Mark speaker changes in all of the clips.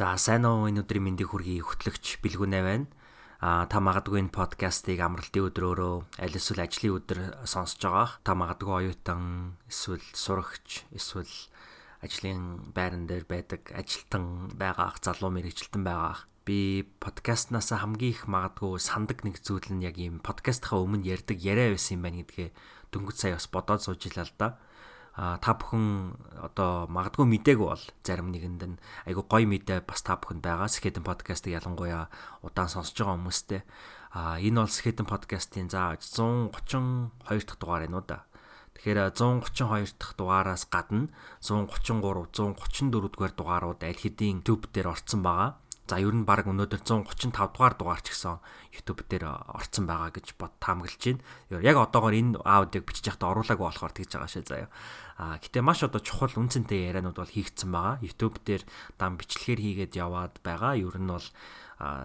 Speaker 1: За сайн уу энэ өдрийн мэндийг хүргэе хөтлөгч Билгүнэ байна. А та магадгүй энэ подкастыг амралтын өдрөөрөө аль эсвэл ажлын өдөр сонсож байгаах. Та магадгүй оюутан эсвэл сурагч эсвэл ажлын байран дээр байдаг ажилтан байгаах, залуу мэрэгчлэн байгаах. Би подкастнаас хамгийн их магадгүй сандаг нэг зүйл нь яг ийм подкастынхаа өмнө ярьдаг яриа байсан юм байна гэдгээ дөнгөж сая бас бодоод сууж илаа л да та бүхэн одоо магадгүй мдээгүй бол зарим нэгэнд нь айгу гоё мэдээ бас та бүхэнд байгаа. Skeleton podcast-ыг ялангуяа удаан сонсож байгаа хүмүүстээ а энэ бол Skeleton podcast-ийн за 132 дахь дугаар энэ уу да. Тэгэхээр 132 дахь дугаараас гадна 133, 134 дугаар дугаарууд аль хэдийн YouTube дээр орцсон байгаа. За ер нь баг өнөөдөр 135 дугаар дугаар ч гэсэн YouTube дээр орцсон байгаа гэж бод таамаглаж байна. Яг одоогоор энэ аудиог бичиж явахдаа оруулаагүй болохоор тэгж байгаа шээ заяа. А гэтээ маш одоо чухал үнцэнтэй яриануд бол хийгдсэн байгаа. YouTube дээр дан бичлэгээр хийгээд яваад байгаа. Ер нь бол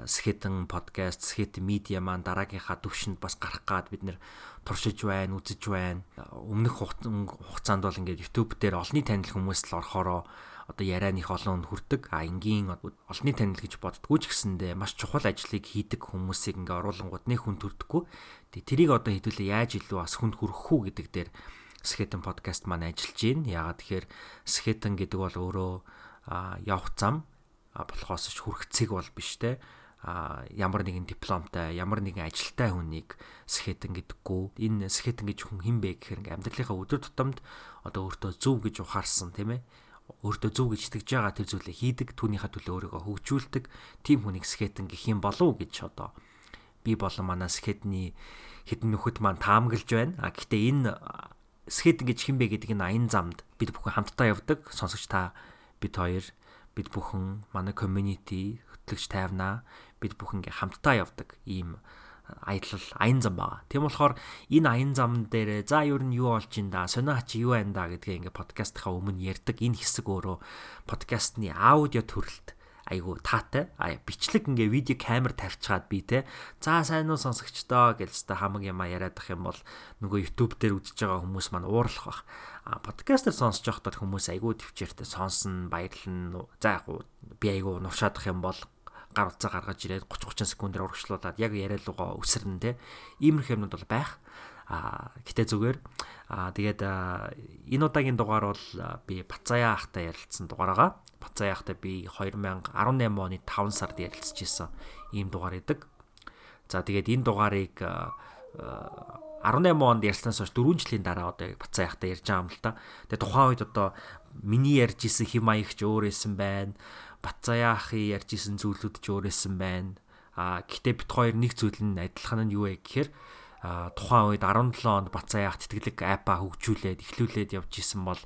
Speaker 1: Skeleton podcast, Skeleton media маань дараагийнхаа төвшөнд бас гарах гад бид нэр туршиж байна, үзэж байна. Өмнөх хугацаанд бол ингээд YouTube дээр олонний танил хүмүүс л орохороо одоо яриан их олон хүрдэг. А энгийн олонний танил гэж боддггүй ч гэсэндээ маш чухал ажлыг хийдэг хүмүүсийг ингээ оруулангууд нэг хүн төрдөггүй. Тэгээ тэрийг одоо хэдүүлээ яаж илүү бас хүнд хүрэх үү гэдэг дээр Skeleton podcast маань ажиллаж байна. Яагаад тэгэхээр Skeleton гэдэг бол өөрөө явах зам болохоос ч хүрхцэг бол биш те ямар нэгэн дипломтой ямар нэгэн ажилтай хүнийг скетэн гэдэггүй энэ скетэн гэж хүн хин бэ гэхээр ингээм амьдралынхаа өдөр тутамд одоо өөртөө зөв гэж ухаарсан тийм ээ өөртөө зөв гэж итгэж байгаа тэр зүйлээ хийдэг, түүнийхээ төлөө өөрийгөө хөгжүүлдэг тийм хүнийг скетэн гэх юм болов гэж одоо би болон манай скетний хідэн нөхөд маань таамаглаж байна. А гэхдээ энэ скетэн гэж хин бэ гэдэг энэ аян замд бид бүхэн хамтдаа явдаг. Сонсогч та бид хоёр бид бүхэн манай community хөтлөгч тайвнаа бид бүхэн ингээ хамтдаа явдаг ийм аялал аян зам байгаа. Тийм болохоор энэ аян зам дээр за ер нь юу болж ин да? Сонио чи юу байна да? гэдгээ ингээ подкастынхаа өмнө ярьдаг энэ хэсэг өөрөө подкастны аудио төрөлт. Айгу таатай. А бичлэг ингээ видео камер тавьчихад би те за сайн уу сонсогчдоо гэж та хамаг юма яриад ах юм бол нөгөө YouTube дээр үзэж байгаа хүмүүс маань уурлах бах. А подкастер сонсож байхдаа хүмүүс айгу төвчээртэй сонсон баярлна за яг би айгу нуршаадах юм бол гар утсаа гаргаж ирээд 30 30 секундээр урагшлуулад яг яриалуугаа өсөрнө те. Иймэрхүү юмнууд бол байх. А гэтээ зүгээр. А тэгээд энэ удаагийн дугаар бол би Бацаяа ахтай ярилцсан дугаар байгаа. Бацаяа ахтай би 2018 оны 5 сард ярилцж исэн ийм дугаар идэг. За тэгээд энэ дугаарыг 18 онд ярьснаас хойш 4 жилийн дараа одоо Бацаа яхта ярьж байгаа юм л та. Тэгээ тухайн үед одоо миний ярьж исэн хим маягч өөр исэн байна. Батзаяа ахын ярьж исэн зүйлүүд ч өөрөөсөн байна. А гэтээ бит хоёр нэг зүйл нь адилхан нь юу вэ гэхээр тухайн үед 17 онд Бацаяа ах тэтгэлэг апа хөгжүүлээд эхлүүлээд явж исэн бол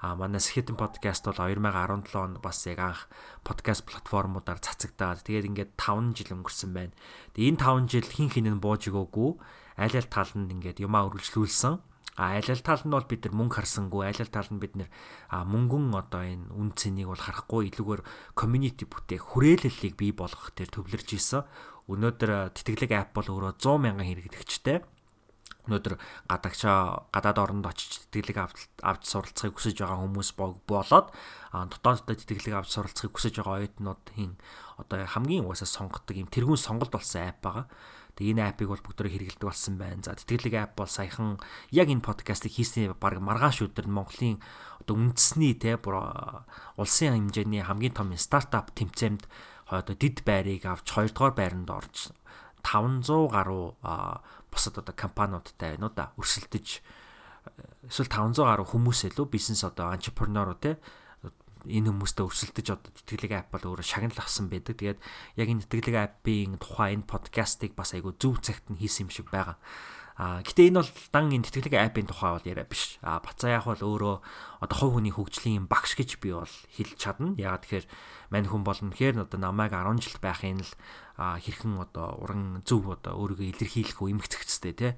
Speaker 1: а манай Skeleton podcast бол 2017 онд бас яг анх подкаст платформудаар цацагдаад тэгээд ингээд 5 жил өнгөрсөн байна. Тэгээд энэ 5 жил хин хин нь бууж өгөөгүй аль аль талд ингээд юмаа үргэлжлүүлсэн. А аль аль тал нь бол бид нар мөнгө харсангүй, аль аль тал нь бид нар мөнгөн одоо энэ үн цэнийг бол харахгүй илүүгээр community бүтээх хүрээлэлийг бий болгох дээр төвлөрж исэн. Өнөөдөр тэтгэлэг app бол өөрөө 100 мянган хэрэглэгчтэй өнөөдөр гадагшаа гадаад оронд очиж тэтгэлэг авч суралцахыг хүсэж байгаа хүмүүс болоод дотооддоо тэтгэлэг авч суралцахыг хүсэж байгаа оюутнуудын одоо хамгийн угаасаа сонгодог юм тэргүүн сонголт болсон app байгаа. Тэгээ энэ апыг бол бүгдөө хэрэгэлдэг болсон байна. За тэтгэлэг ап бол саяхан яг энэ подкастыг хийсний баг маргааш өдөр нь Монголын одоо үндэсний те улсын хэмжээний хамгийн том стартап тэмцээнд одоо дид байрыг авч 2 дугаар байранд орж 500 гаруй бусад одоо компаниудтай байна уу да өрсөлдөж эсвэл 500 гаруй хүмүүс илүү бизнес одоо entrepreneur те энэ хүмүүстэй өрсөлдөж одоо тэтгэлэг ап бол өөрөө шагнал авсан байдаг. Тэгээд яг энэ тэтгэлэг апын тухай энэ подкастыг бас айгүй зөв цагт нь хийсэн юм шиг байгаа. А гэтээ энэ бол дан энэ тэтгэлэг апын тухай бол яриа биш. А бацаа яг бол өөрөө одоо хувь хүний хөгжлийн багш гэж би бол хэлж чадна. Ягаад тэгэхээр мань хүн болно гэхээр одоо намайг 10 жил байхын л хэрхэн одоо уран зөв одоо өөрийгөө илэрхийлэх үү эмгцэгчтэй тий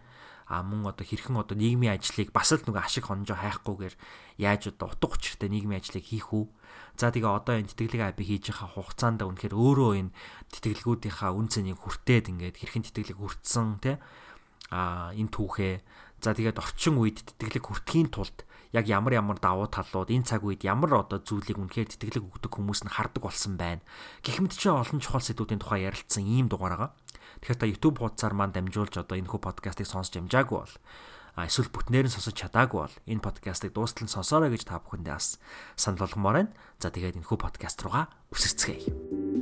Speaker 1: а мөн одоо хэрхэн одоо нийгмийн ажлыг бас л нөгөө ашиг хонжоо хайхгүйгээр яаж одоо утга учиртай нийгмийн ажлыг хийх үү За тэгээ одоо энэ тэтгэлэг апыг хийж байгаа хугацаанд үнэхээр өөрөө энэ тэтгэлгүүдийнхаа үн цэнийг хүртээд ингээд хэрхэн тэтгэлэг хүртсэн тий а энэ түүхээ за тэгээд орчин үед тэтгэлэг хүртхийн тулд яг ямар ямар давуу талууд энэ цаг үед ямар одоо зүйлийг үнэхээр тэтгэлэг өгдөг хүмүүс нь хардаг болсон байна. Гэх мэт чи олон чухал сэдвүүдийн тухай ярилцсан ийм дугаар байгаа. Тэгэхээр та YouTube хуудасаар маань дамжуулж одоо энэ хүү подкастыг сонсож амжаагүй бол эсвэл бүтнээр нь сонсож чадаагүй бол энэ подкастыг дуустал нь сонсоорой гэж та бүхэндээ бас санал болгомоор байна. За тэгээд энэ хүү подкаст руугаа үсэрцгээе.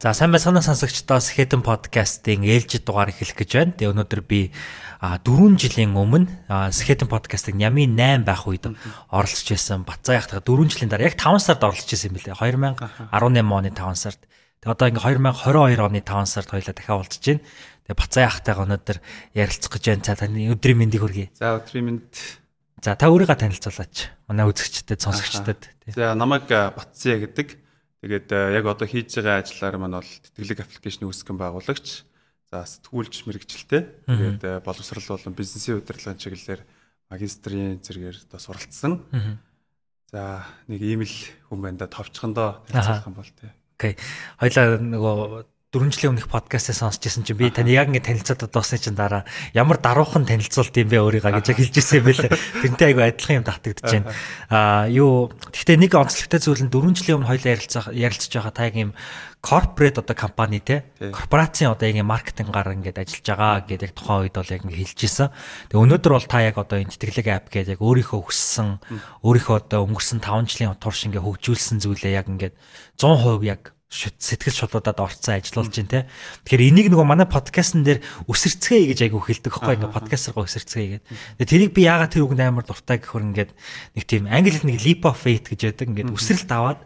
Speaker 1: За сайн байцгаана сонсогчдоос Хэдэн подкастын ээлжид дугаар эхлэх гэж байна. Тэгээ өнөөдөр би 4 жилийн өмнө Хэдэн подкастыг Нямын 8 байх үед оролцож байсан. Бацаа яхтаа 4 жилийн дараа яг 5 сард оролцож байсан юм билээ. 2018 оны 5 сард. Тэгээ одоо ингээ 2022 оны 5 сард хоёлаа дахиад уулзж байна. Тэгээ бацаа яхтайгаа өнөөдөр ярилцах гэж байна. За таны өдрийн мэндийг хүргэе.
Speaker 2: За өдрийн мэнд.
Speaker 1: За та өөрийгөө танилцуулаач. Манай үзэгчдэд, сонсогчдод.
Speaker 2: За намайг Бацаа гэдэг Тэгээд э, яг одоо хийж байгаа ажлаар маань бол тэтгэлэг аппликейшн үүсгэн байгуулагч, за сэтгүүлч мэрэгчлээ. Тэгээд э, боловсрал болон бизнесийн удирдлагын чиглэлээр магистрийн зэрэгээр одоо суралцсан. За нэг ийм л хүн байна да товчхондоо танилцуулах юм бол тий.
Speaker 1: Окей. Хоёлаа нөгөө 4 жилийн өмнөх подкастыг сонсч ирсэн чинь би таны яг ингэ танилцаад дуусны чинь дараа ямар даруухан танилцуулт юм бэ өөрийгөө гэж хэлж ирсэн юм байлаа. Тэрнтэй айгу адилхан юм татагдчихж байна. Аа юу гэхдээ нэг онцлогтой зүйл нь 4 жилийн өмнө хоёлаа ярилцах ярилцж байгаа та яг юм корпорат одоо компани те корпорацийн одоо яг маркетингаар ингээд ажиллаж байгаа гэдэг тухайн үед бол яг ингэ хэлж исэн. Тэгээ өнөөдөр бол та яг одоо энэ тэтгэлэг ап гэдэг яг өөрийнхөө өссөн өөрийнхөө одоо өнгөрсөн 5 жилийн турш ингээ хөгжүүлсэн зүйлээ яг ингээд 100% яг сэтгэл шулуудад орцсон ажиллаулж байна те. Тэгэхээр энийг нөгөө манай подкастн дээр өсөрцгээе гэж айгу хэлдэг байхгүй ингээ подкастаргаа өсөрцгээе гэдэг. Тэгээ тэрийг би яагаад тэр үгэнд амар дуртай гэхээр ингээд нэг тийм англи хэл нэг leap of faith гэж байдаг. Ингээд өсрэлт аваад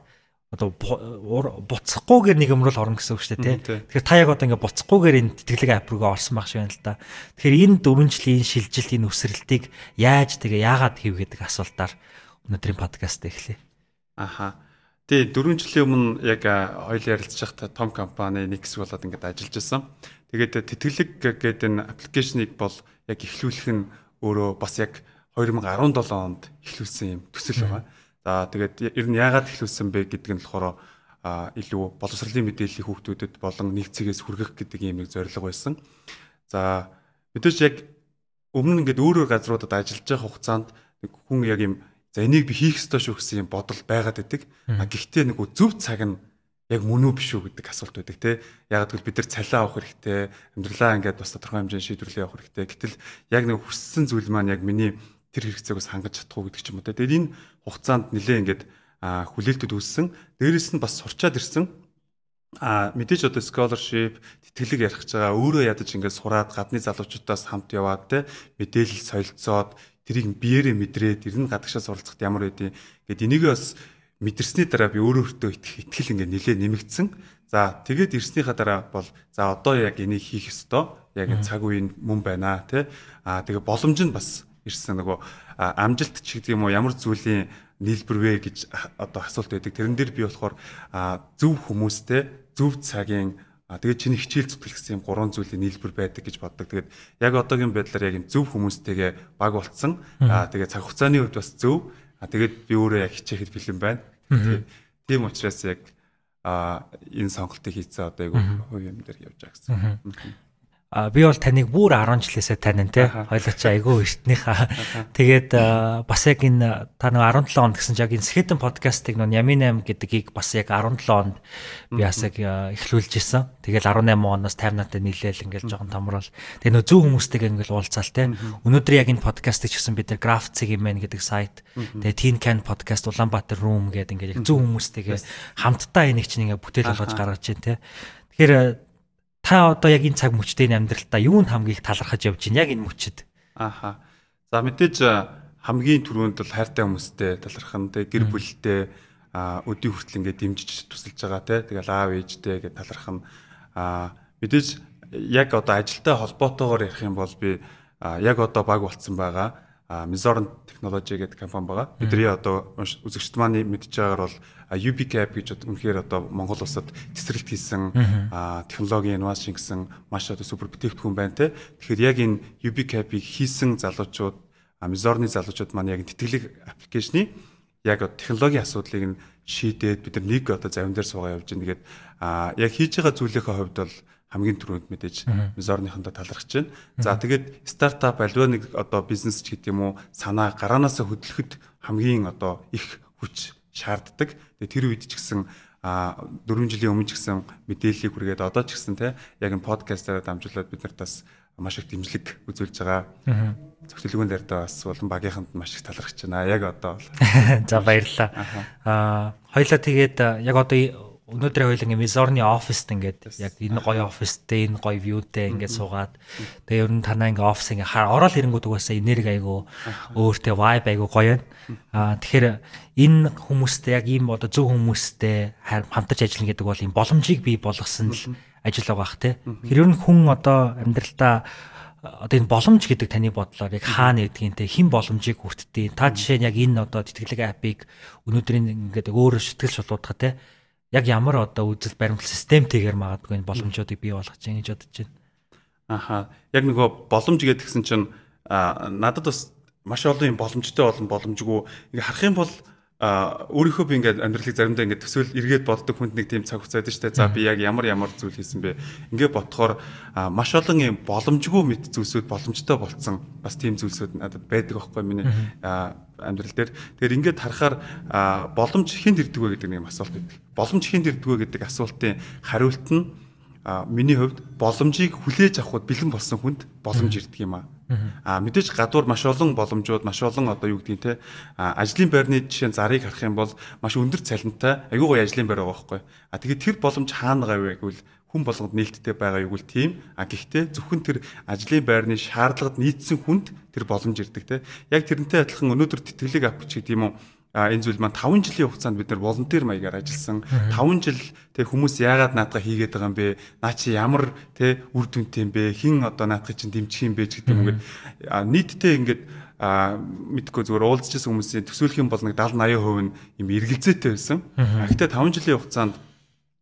Speaker 1: одоо буцахгүйгээр нэг юм руу орно гэсэн үг шүү дээ тий. Тэгэхээр та яг одоо ингээ буцахгүйгээр энэ тэтгэлэг ап руугаа орсон байх шиг байна л да. Тэгэхээр энэ 4 жилийн шилжилт энэ өсрэлтийг яаж тэгээ яагаад хийв гэдэг асуултаар өнөөдрийн подкаст эхлэе.
Speaker 2: Аха. Тий 4 жилийн өмнө яг хоёул ярилцж байхдаа том компани нэг хэсэг болоод ингээд ажиллаж байсан. Тэгээд тэтгэлэг гэдэг энэ аппликейшнийг бол яг эхлүүлэх нь өөрөө бас яг 2017 онд эхлүүлсэн юм төсөл байгаа. За тэгээд ер нь яагаад эхлүүлсэн бэ гэдэг нь болохоор илүү боловсролын мэдээллийг хүүхдүүдэд болон нэгцгээс хүргэх гэдэг юм нэг зорилго байсан. За мэдээж яг өмнө нь ингээд өөр өөр газруудад ажиллаж байгаа хугацаанд хүн яг юм За энийг би хийх ёстой шүү гэсэн юм бодол байгаад байдаг. А гэхдээ нөгөө зөв цаг нь яг мөн үү биш үү гэдэг асуулт байдаг те. Яг гэвэл бид нар цалиа авах хэрэгтэй, амьдралаа ингээд бас тодорхой хэмжээний шийдвэрлэл явах хэрэгтэй. Гэтэл яг нэг хүссэн зүйл маань яг миний тэр хэрэгцээгөөс хангаж чадах уу гэдэг ч юм уу те. Тэгээд энэ хугацаанд нэлээ ингээд хүлээлтүүд үүссэн. Дээрээс нь бас сурчаад ирсэн. А мэдээж одоо scholarship тэтгэлэг ярих гэж байгаа өөрөө ядаж ингээд сураад гадны залуучуудаас хамт яваад те мэдээлэл солилцоод тэрийг биеэрээ мэдрээд ер нь гадагшаа суралцахад ямар байдیں۔ Гэт энийг бас мэдэрсний дараа би өөрөө өөртөө итгэл ингээ нилээ нэмэгдсэн. За тэгээд ирснийхаа дараа бол за одоо яг энийг хийх ёстой. Яг цаг үеийн мөн байна тий. Аа тэгээ боломж нь бас ирсэн нөгөө амжилт ч гэдэг юм уу ямар зүйлийн нийлбэр вэ гэж одоо асуулт байдаг. Тэрэн дээр би болохоор зөв хүмүүстэй зөв цагийн А тэгээд чиний хичээл зүтгэл гэсэн юм гурван зүйлийн нийлбэр байдаг гэж боддог. Тэгээд яг одоогийн байдлаар яг юм зөв хүмүүстэйгээ баг болцсон. А тэгээд цаг хугацааны хувьд бас зөв. А тэгээд би өөрөө яг хичээхэд бэлэн байна. Тийм учраас яг а энэ сонголтыг хийцээ одоо яг хувь юм дээр явж байгаа гэсэн.
Speaker 1: А би бол таныг бүр 10 жилээсээ танин те. Хойлоо чи айгүй эртнийхаа. Тэгээд бас яг энэ та нэг 17 онд гэсэн яг энэ Skeleton podcast-ыг нөө Yamin 8 гэдгийг бас яг 17 онд би бас яг эхлүүлж исэн. Тэгэл 18 оноос таймнаатай нийлээл ингээл жоохон томрол. Тэгээ нөө зөв хүмүүстэйгээ ингээл уулзаал те. Өнөөдөр яг энэ podcast-ыг хийсэн бид нар Graphic юм гэдэг сайт. Тэгээ Teen Can podcast Улаанбаатар room гэдэг ингээл яг зөв хүмүүстэйгээ хамтдаа энийг чинь ингээ бүтээл болгож гаргаж байна те. Тэгэхээр та одоо яг энэ цаг мөчтэй амьдралтаа юунд хамгийн их талархаж явж байна? Яг энэ мөчөд
Speaker 2: ааха за мэдээж хамгийн түрүүнд бол хайртай хүмүүстэй талархан тэг гэр бүлтэй өдий хүртэл ингээд дэмжиж тусалж байгаа те. Тэгэл аав ээжтэй ингээд талархан мэдээж яг одоо ажилтай холбоотойгоор ярих юм бол би яг одоо баг болцсон байгаа Mizorn Technology гэдэг компани байгаа. Бидний одоо үзэгчд маань мэдж байгаагаар бол UBCAP гэж үнэхээр одоо Монгол улсад тесрэлт хийсэн технологийн инновашн гэсэн маш одоо супер бүтээгдэхүүн байна те. Тэгэхээр яг энэ UBCAP-ийг хийсэн залуучууд Mizorn-ы залуучууд маань яг тэтгэлэг аппликейшны яг технологийн асуудлыг нь шийдээд бид нар нэг одоо завин дээр суугаа явж байгаа. Тэгээд яг хийж байгаа зүйлийнхээ хувьд бол хамгийн түрүүнд мэдээж Мизорныхондоо талархаж байна. За тэгээд стартап альва нэг одоо бизнес ч гэдэг юм уу санаа гараанаасаа хөдлөхөд хамгийн одоо их хүч шаарддаг. Тэгээд тэр үед ч гэсэн а 4 жилийн өмнө ч гэсэн мэдээллийг хүргээд одоо ч гэсэн те яг энэ подкастаараа дамжуулаад бид нарт бас маш их дэмжлэг үзүүлж байгаа. Зөвхөлгүүн дээр дэ бас болон багийнханд маш их талархаж байна. Яг одоо бол.
Speaker 1: За баярлалаа. Аа хоёлаа тэгээд яг одоо өнөөдөр хоёул ингээ Мизорны оффист ингээд яг энэ гоё оффистэй энэ гоё вьютэй ингээд суугаад тэгээ ер нь танаа ингээ офис ингээ хаа ороод ирэнгүүт угаасаа энерги айгу өөртөө vibe айгу гоё байна. Аа тэгэхээр энэ хүмүүстэй яг ийм одоо зөв хүмүүстэй хамтарч ажиллана гэдэг бол ийм боломжийг бий болгосон л ажил байгаа бах те. Тэр ер нь хүн одоо амьдралдаа одоо энэ боломж гэдэг таны бодлоор яг хаана гэдгийг те хэн боломжийг хүртдэг. Та жишээ нь яг энэ одоо тэтгэлэг апыг өнөөдрийн ингээд өөр сэтгэл шулуудах те яг ямар одоо үзэл баримтлал системтэйгээр магадгүй энэ боломжуудыг бий болгож чинь гэж бодож байна.
Speaker 2: Аха. Яг нөгөө боломж гэдгсэн чинь надад бас маш олон юм боломжтой болон боломжгүй. Ингээ харах юм бол өөрийнхөө би ингээд амьдралыг заримдаа ингээд төсөөл эргээд боддог хүнд нэг тийм цаг хугацаа байдаг шүү дээ. За би яг ямар ямар зүйл хийсэн бэ? Ингээд бодохоор маш олон юм боломжгүй мэд зүйлсүүд боломжтой болцсон бас тийм зүйлсүүд надад байдаг аахгүй миний амьдрал дээр. Тэгэхээр ингээд харахаар боломж хэн ирдэг вэ гэдэг нэг асуулт байдаг. Боломж хэн ирдэг вэ гэдэг асуултын хариулт нь миний хувьд боломжийг хүлээж авахд бэлэн болсон хүнд боломж ирдэг юм аа. А мэдээж гадуур маш олон боломжууд маш олон одоо юу гэдгийг те ажлын байрны жишээ зарыг харах юм бол маш өндөр цалинтай аюу гой ажлын байр байгаа байхгүй. А тэгээд тэр боломж хаана байгаа вэ гэвэл хүн болгонд нээлттэй байгаа юу гэвэл тийм. А гэхдээ зөвхөн тэр ажлын байрны шаардлагад нийцсэн хүнд тэр боломж ирдэг те. Яг тэрнтэй адилхан өнөөдөр тэтгэлэг авч гэдэг юм уу а энэ зүйл маань 5 жилийн хугацаанд бид нар волонтер маягаар ажилласан. 5 жил тэг хүмүүс яагаад наадга хийгээд байгаа юм бэ? Наа чи ямар тэ үр дүнтэй юм бэ? Хин одоо наадхыг чинь дэмжих юм бэ? гэдэг юм ингээд нийтдээ ингээд а мэдгүй зүгээр уулзчихсан хүмүүсийн төсөөлөх юм бол нэг 70 80% нь юм эргэлзээтэй байсан. Гэхдээ 5 жилийн хугацаанд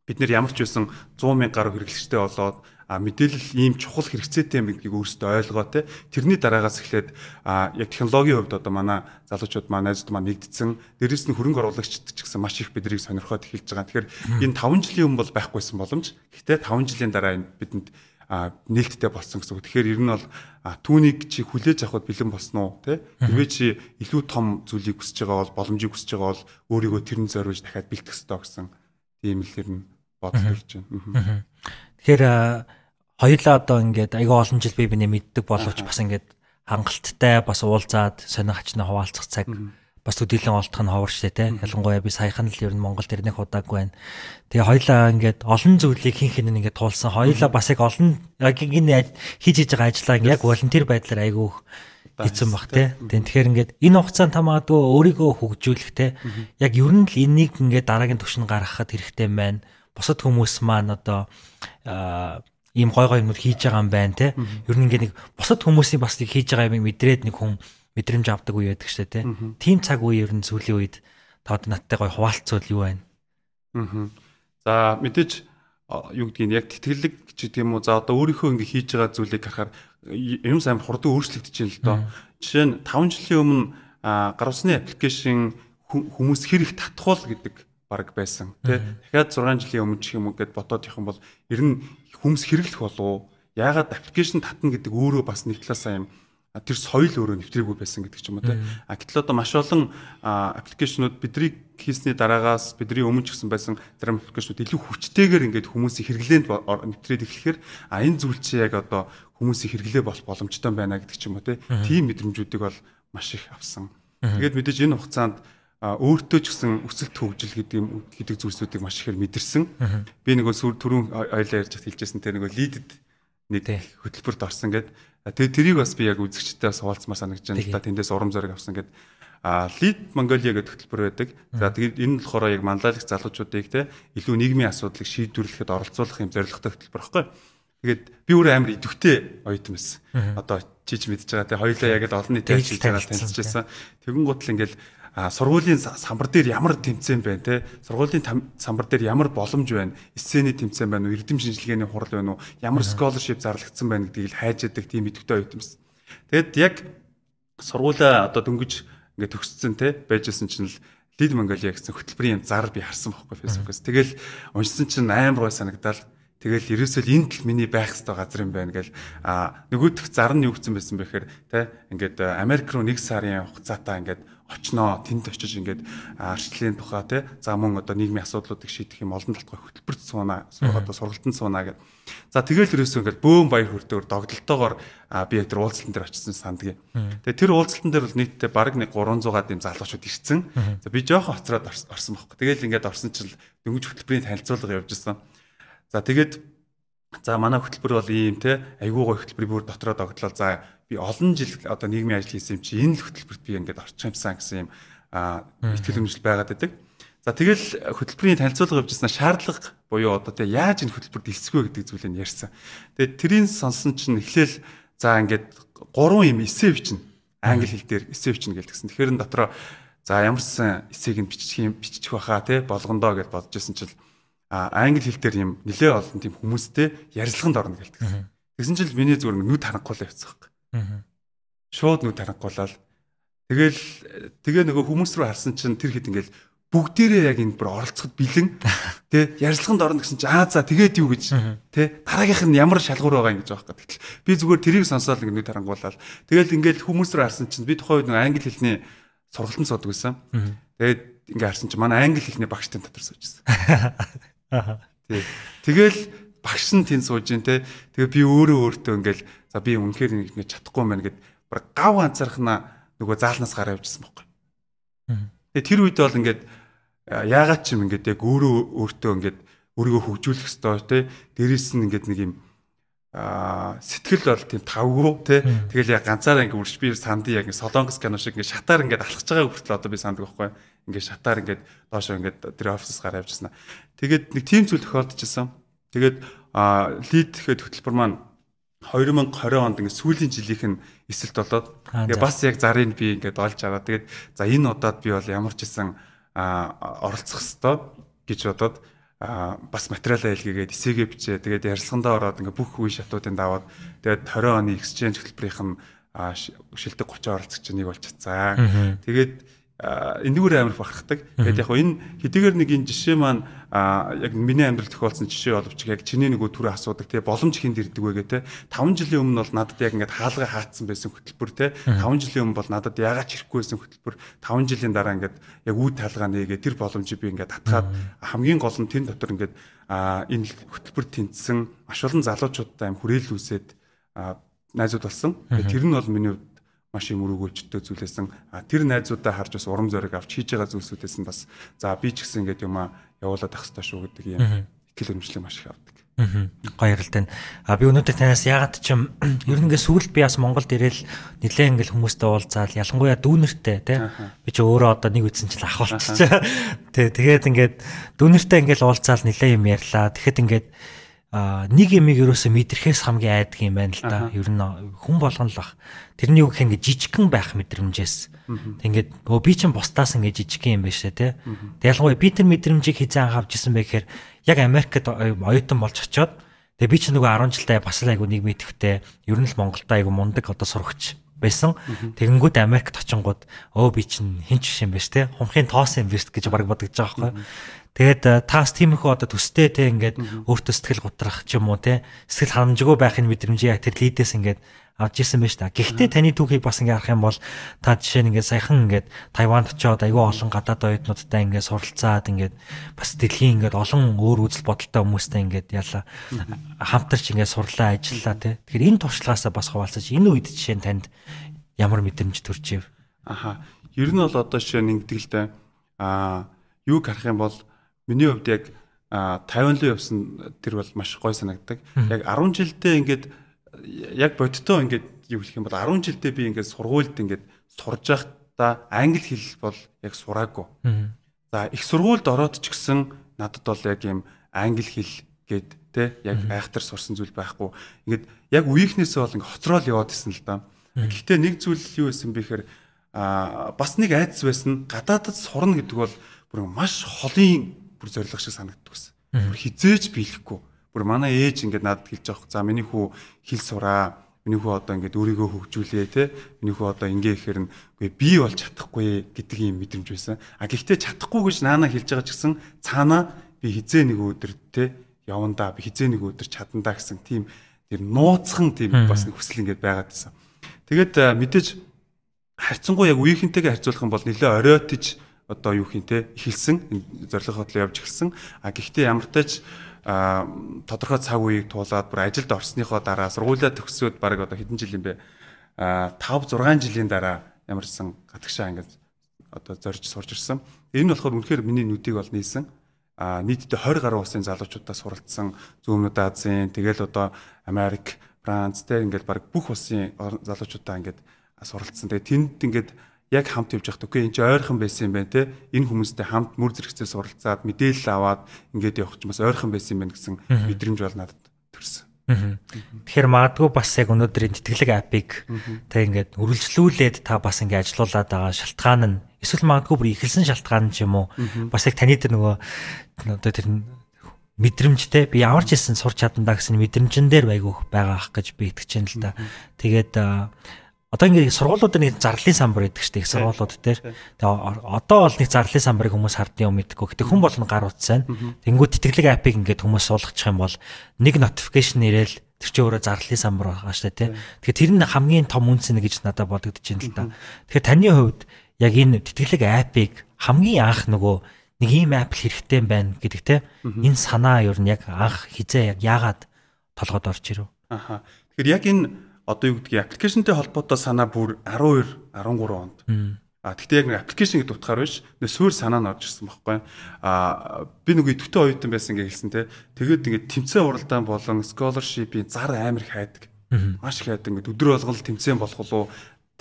Speaker 2: бид нэр ямар ч байсан 100 мянга гаруй хэрэглэгчтэй болоод а мэдээлэл ийм чухал хэрэгцээтэй юм гэдгийг өөрсдөө ойлгоо те тэрний дараагаас эхлээд а яг технологийн хувьд одоо манай залуучууд манай найзууд маань нэгдсэн дээрэс нь хөрөнгө оруулагчд ч гэсэн маш их биднийг сонирхоод эхэлж байгаа. Тэгэхээр энэ 5 жилийн өмнө бол байхгүйсэн боломж. Гэхдээ 5 жилийн дараа энэ бидэнд нээлттэй болсон гэсэн үг. Тэгэхээр ер нь бол түүнийг чи хүлээж авахд бэлэн болсон уу те хэрвээ чи илүү том зүйлийг хүсэж байгаа бол боломжийг хүсэж байгаа бол өөрийгөө тэрэн зориулж дахиад бэлтгэх ёстой гэсэн тийм л ер нь бодлоо гэж байна.
Speaker 1: Тэгэхээр хоёулаа одоо ингээд айгүй олон жил би биний мэддэг боловч бас ингээд хангалттай бас уулзаад сонирхчнаа хуваалцах цаг бас төдийлөн олдох нь ховор штэ те ялангуяа би саяхан л ер нь Монголд ирнэх удаагүй байна. Тэгээ хоёлаа ингээд олон зүйлийг хин хин ингээд туулсан. Хоёлаа бас яг олон яг энэ хийж хийж байгаа ажлаа яг волонтер байдлаар айгүй хийсэн баг те. Тэгэхээр ингээд энэ хугацаанд тамаагүй өөрийгөө хөгжүүлэх те. Яг ер нь л энийг ингээд дараагийн түвшин гаргахад хэрэгтэй байна. Бусад хүмүүс маань одоо ийм гой гой юмуд хийж байгаа юм байна те. Ер нь ингээ нэг бусад хүмүүсийн бас нэг хийж байгаа юм мэдрээд нэг хүн мэдрэмж авдаг үе байдаг шүү дээ те. Тим цаг үе ер нь сүүлийн үед таад надтай гой хуваалцвал юу байна?
Speaker 2: Аа. За мэдээж юу гэдгийг яг тэтгэлэг ч гэдэг юм уу за одоо өөрийнхөө ингээ хийж байгаа зүйлийг харахаар юм сайн хурдан өөрчлөгдөж байна л доо. Жишээ нь 5 жилийн өмнө гаргасны аппликейшн хүмүүс хэрэг татхуул гэдэг баг байсан тий. Дахиад 6 жилийн өмнө ч юм уу гэд ботоод явах юм бол ер нь хүмүүс хэрэглэх болов яагаад аппликейшн татна гэдэг өөрөө бас нэг талаасаа юм тэр соёл өөрөө нэвтрээгүй байсан гэдэг ч юм уу тий. А гэтэл одоо маш олон аппликейшнууд бидний хийсний дараагаас бидний өмнө ч гэсэн байсан зарим аппликейшнууд илүү хүчтэйгээр ингээд хүмүүсийн хэрэглээнд нэвтрээд эхлэхээр а энэ зүйл чи яг одоо хүмүүсийн хэрэглээ болох боломжтой байна гэдэг ч юм уу тий. Тийм мэдрэмжүүдийг бол маш их авсан. Тэгээд мэдээж энэ хугацаанд өөртөө ч гэсэн өсөлт хөгжил гэдэг юм гэдэг зүйлсүүдийг маш ихээр мэдэрсэн. Би нөгөө түрүүн ойлоо ярьж хэлжсэн тэр нөгөө лидэд нэг хөтөлбөрт орсон гэд. Тэгээ тэрийг бас би яг үзэгчтэй бас хуваалцмаар санагдаж байна л да тэндээс урам зориг авсан гэд. А лид Монголиа гэдэг хөтөлбөр байдаг. За тэгээд энэ нь болохоор яг манлайлагч залуучуудыг те илүү нийгмийн асуудлыг шийдвэрлэхэд оролцуулах юм зорилготой хөтөлбөр байхгүй. Тэгээд би өөрөө амар идэвхтэй оюутан байсан. Одоо чиж мэдж байгаа те хоёлаа яг л олон нийтэд хийж байгаа танилцчихсан. Тэгэн гутал ингээл сургуулийн самбар дээр ямар тэмцээн байна те? Сургуулийн самбар дээр ямар боломж байна? Сцений тэмцээн байна уу? Эрдэм шинжилгээний хурал байна уу? Ямар scholarship зарлагдсан байна гэдгийг л хайж яадаг тийм идэвхтэй оюутан байсан. Тэгэд яг сургуулаа одоо дөнгөж ингээд төгссөн те? Байжсэн чинь л Lead Mongolia гэсэн хөтөлбөрийн юм зар би харсан байхгүй Facebook-оос. Тэгэл уншсан чинь амар гой санагдал. Тэгэл ерөөсөө энд л миний байх ёстой газар юм байна гэл а нөгөөх зар нь юу гэсэн байсан бэ гэхээр те? Ингээд Америк руу нэг сарын хугацаатаа ингээд очноо тэнд очиж ингээд арчлалын тухай те за мөн одоо нийгмийн асуудлуудыг шийдэх юм олон талтай хөтөлбөрт сууна одоо сургалтанд сууна гэд. За тэгэл ерөөсөө ингээд бөөм баяр хүртэөр догдолтоогоор би яг тэр уулзалтан дээр очсон сандгийн. Тэгээ тэр уулзалтан дээр бол нийтдээ бараг нэг 300-аад юм залуучууд ирсэн. За би жоохон хоцроод орсон байхгүй. Тэгэл ингээд орсон чил дөнгөж хөтөлбөрийн танилцуулга явж исэн. За тэгээд за манай хөтөлбөр бол ийм те айгүй гой хөтөлбөрийн бүр дотроо догтлоо. За би олон жил одоо нийгмийн ажил хийсэн юм чи энэ л хөтөлбөрт би ингээд орчих юмсан гэсэн юм ихтгэл өмжл байгаад байдаг. За тэгэл хөтөлбөрийн танилцуулга явьжсэн шаардлага буюу одоо те яаж энэ хөтөлбөрт элсгүй гэдэг зүйлийг ярьсан. Тэгээд тэрийн сонсон чинь эхлээл за ингээд гурван юм эсэ бичнэ. Англи хэл дээр эсэ бичнэ гэлдэгсэн. Тэгэхээр н дотроо за ямарсан эсэйг нь бичих юм бичих байхаа те болгондоо гэж бодож исэн чил англи хэл дээр юм нэлээ олон тийм хүмүүстэй ярилцлаганд орно гэлдэг. Тэгсэн чинь миний зүгээр нүд харанхуулаа явцсан хэрэг. Шууд нүд харанхуулаад тэгэл тэгээ нөгөө хүмүүс рүү харсан чинь тэр хэд ингээл бүгдээрээ яг энэ бүр оролцоход бэлэн тий ярилцлаганд орно гэсэн чинь аа за тэгээд юу гэж тий дараагийнх нь ямар шалгуур байгаа юм гэж байгаа хэрэг. Би зүгээр тэрийг сонсоод ингэ нүд харангуулаад тэгэл ингээл хүмүүс рүү харсан чинь би тухайн үед англи хэлний сургалтанд суудаг байсан. Тэгээд ингээ харсан чинь манай англи хэлний багштай дотор сууж байсан. Тий. Тэгэл багш нь тэнд сууж ин те. Тэгээ би өөрөө өөртөө ингээл за би үнэхээр ингэ чадахгүй мэн гэд баг гав ганцаархна нөгөө заалнаас гараа явжсан байхгүй. Тэгээ тэр үед бол ингээд яагаад ч юм ингээд яг өөрөө өөртөө ингээд өөрийгөө хөгжүүлэх ёстой те. Дээрээс нь ингээд нэг юм а сэтгэл бол тийм тавгүй те тэгэл яг ганцаараа ингээ үрж би сандын яг солонгос кино шиг ингээ шатаар ингээ алхаж байгаа хүртэл одоо би санддаг байхгүй ингээ шатаар ингээ доошоо ингээ тэр офисоос гараа явжсан. Тэгээд нэг тийм зүйл тохиолдчихсан. Тэгээд лид гэхэд хөтөлбөр маань 2020 онд ингээ сүүлийн жилийнх нь эсэлт болоод ингээ бас яг зарыг би ингээ олж аваа. Тэгээд за энэ удаад би бол ямар ч гэсэн оролцох ёстой гэж бодоод а бас материалаа илгээгээд эсээгээ бичээ. Тэгээд ярилцлагандаа ороод ингээ бүх үе шатуудыг даваад тэгээд 20 оны exchange хөтөлбөрийнх нь шилдэг 30 оролцогч нэг болж чадсан. Тэгээд энэгээр амар бахархдаг. Тэгээд яг энэ хэдийгээр нэг энэ жишээ маань яг миний амьдрал тохиолдсон жишээ боловч яг чиний нөгөө түрүү асуудаг тий боломж хинд ирдэг вэ гэ те 5 жилийн өмнө бол надад яг ингээд хаалга хаацсан байсан хөтөлбөр те. 5 жилийн өмнө бол надад яагаад ч ирэхгүй байсан хөтөлбөр. 5 жилийн дараа ингээд яг үе таалгаа нээгээ тэр боломжийг би ингээд татгаад хамгийн гол нь тэн дотор ингээд энэ хөтөлбөр тэнцсэн маш олон залуучуудтай аим хүрээлэл үүсээд найзууд болсон. Тэр нь бол миний маш юм өрөөгөөчтэй зүйлээсэн тэр найзуудаа харж бас урам зориг авч хийж байгаа зүйлсүүдээс нь бас за би ч гэсэн ингээд юм а явуулаад ах хэрэгтэй шүү гэдэг юм ихтгэл өмчлөг маш их авдаг.
Speaker 1: Гоё ярилтай. А би өнөөдөр танаас ягаад ч юм ер нь ингээд сүүлд би бас Монголд ирээл нэлээ ингээд хүмүүстэй уулзаал ялангуяа дүүнертэй тий би ч өөрөө одоо нэг үтсэн чил ах болчихсон. Тий тэгээд ингээд дүүнертэй ингээд уулзаал нэлээ юм ярьлаа. Тэгэхэд ингээд а нэг юмыг ерөөсө мэдрэхээс хамгийн айдаг юм байна л да. Ер нь хүн болгоно л бах. Тэрний үг ингэ жижигхэн байх мэдрэмжээс. Ингээд өө би ч бусдаас ингэ жижигхэн юм байна шээ те. Ялангуяа би тэр мэдрэмжийг хизээ анхавж исэн бэ гэхээр яг Америкт оюутан болж очиод тэгээ би ч нөгөө 10 жилдээ бас л айгу нэг мэдвэхтэй ер нь л Монголд айгу мундаг одоо сурагч байсан. Тэгэнгүүт Америкт очингууд өө би чинь хинч биш юм байна те. Хумхын тоос юм биш гэж баг бодож байгаа байхгүй. Тэгээд э, таас тиймэрхүү одоо төстэй те ингээд өөртөө сэтгэл готрах ч юм уу те сэтгэл ханамжгүй байхын мэдрэмжийг яг тэр лидээс ингээд авч ирсэн байж та. Гэхдээ таны түүхийг бас ингээд харах юм бол та жишээ нь ингээд саяхан ингээд Тайванд очиод аюул олон гадаад оюутнуудтай ингээд суралцаад ингээд бас дэлхийн ингээд олон өөр үзэл бодолтой хүмүүстэй ингээд яла хамтарч ингээд сурлаа ажиллаа те. Тэгэхээр энэ туршлагаасаа бас хуваалцаж энэ үед жишээ нь танд ямар мэдрэмж төрчихв?
Speaker 2: Аха. Ер нь бол одоо жишээ нь ингэдэг л дээ. Аа юуг харах юм бол Миний хувьд яг 50 лөө явсан тэр бол маш гой санагддаг. Яг 10 жилдээ ингээд яг бодтоо ингээд юу гэх юм бол 10 жилдээ би ингээд сургуульд ингээд сурж байхдаа англи хэл бол яг сураагүй. За их сургуульд ороод ч гэсэн надад бол яг юм англи хэл гээд те яг айхтар сурсан зүйл байхгүй. Ингээд яг үеийнхнээсээ бол ингээд хоцроол яваад исэн л да. Гэхдээ нэг зүйл юу байсан бэ гэхээр а бас нэг айдас байсан гадаадд сурна гэдэг бол бүр маш холын бүр зориг шиг санагддаг байсан. Бүр хизээж биелэхгүй. Бүр манай ээж ингээд надад хэлж байгаа. За миний хүү хэл сураа. миний хүү одоо ингээд өөрийгөө хөгжүүлээ те миний хүү одоо ингээ ихээр нь би бол чадахгүй гэдэг юм мэдрэмж байсан. А гэхдээ чадахгүй гэж наана хэлж байгаа ч гэсэн цаана би хизээ нэг өдөр те явандаа би хизээ нэг өдөр чадандаа гэсэн тийм тэр нууцхан тийм бас хүсэл ингээд байгаад байсан. Тэгээд мэдээж харьцангуй яг үеийнхэнтэйгээ харьцуулах юм бол нэлээ оройтж одоо юу хин те эхэлсэн зорилго хотлоо явж эхэлсэн. А гэхдээ ямар тач а тодорхой цаг үеийг туулаад бүр ажилд орсныхоо дараа сургуулаа төгсөөд баг одоо хэдэн жил юм бэ а 5 6 жилийн дараа ямарсан гадагшаа ингээд одоо зорж сурж ирсэн. Энэ нь болохоор үнэхээр миний нүдийг бол нээсэн. А нийтдээ 20 гаруй улсын залуучуудаа суралцсан зүүнүүд Азийн тэгэл одоо Америк, Франц тэ ингээд баг бүх улсын залуучуудаа ингээд суралцсан. Тэгээ тэнд ингээд яг хамт явж байхад үгүй энэ чинь ойрхон байсан юм байна те. Энэ хүмүүстэй хамт мөр зэрэгцээ суралцаад мэдээлэл аваад ингээд явах ч бас ойрхон байсан юм байна гэсэн мэдрэмж бол надад төрсөн.
Speaker 1: Тэгэхээр магадгүй бас яг өнөөдрийн тэтгэлэг апыг та ингээд үргэлжлүүлээд та бас ингээд ажилуулад байгаа шалтгаан нь эсвэл магадгүй бүр ихэлсэн шалтгаан ч юм уу? Бас яг таны тэр нөгөө одоо тэр мэдрэмжтэй би ямар ч хэлсэн сурч чадандаа гэсэн мэдрэмжэн дээр байгуух байгаа ах гэж би итгэж байна л да. Тэгээд одоо ингээд сургуулиуд нэг зарлалын самбар гэдэг чинь их сургуулиуд дээр тэгээ одоо бол нэг зарлалын самбарыг хүмүүс хардсан юм мэдгүй. Гэтэ хүн болгоно гар утсан. Тэнгүү тэтгэлэг апыг ингээд хүмүүс суулгачих юм бол нэг notification ирээл тэр чинь өөрөө зарлалын самбар байгаа шүү дээ тий. Тэгэхээр тэр нь хамгийн том үнс нэ гэж надад бодогдож байна л да. Тэгэхээр таны хувьд яг энэ тэтгэлэг апыг хамгийн анх нөгөө нэг ийм апп хэрэгтэй байна гэдэг те энэ санаа ер нь яг анх хизээ яг яагаад толгойд орж ирв.
Speaker 2: Аха. Тэгэхээр яг энэ одоо юу гэдгийг аппликейшнтэй холбоотой санаа бүр 12 13 онд. А тэгтээ яг нэг аппликейшн гэдэг утгаар биш. Нэг суурь санаа нь орж ирсэн байхгүй. А би нэг идэвхтэй оюутан байсан гэж хэлсэн те. Тэгээд ингээд тэмцээн уралдаан болон scholarship-ийн зар амар хайдаг. Маш их хайдаг. Ингээд өдөр болгон тэмцээн болох уу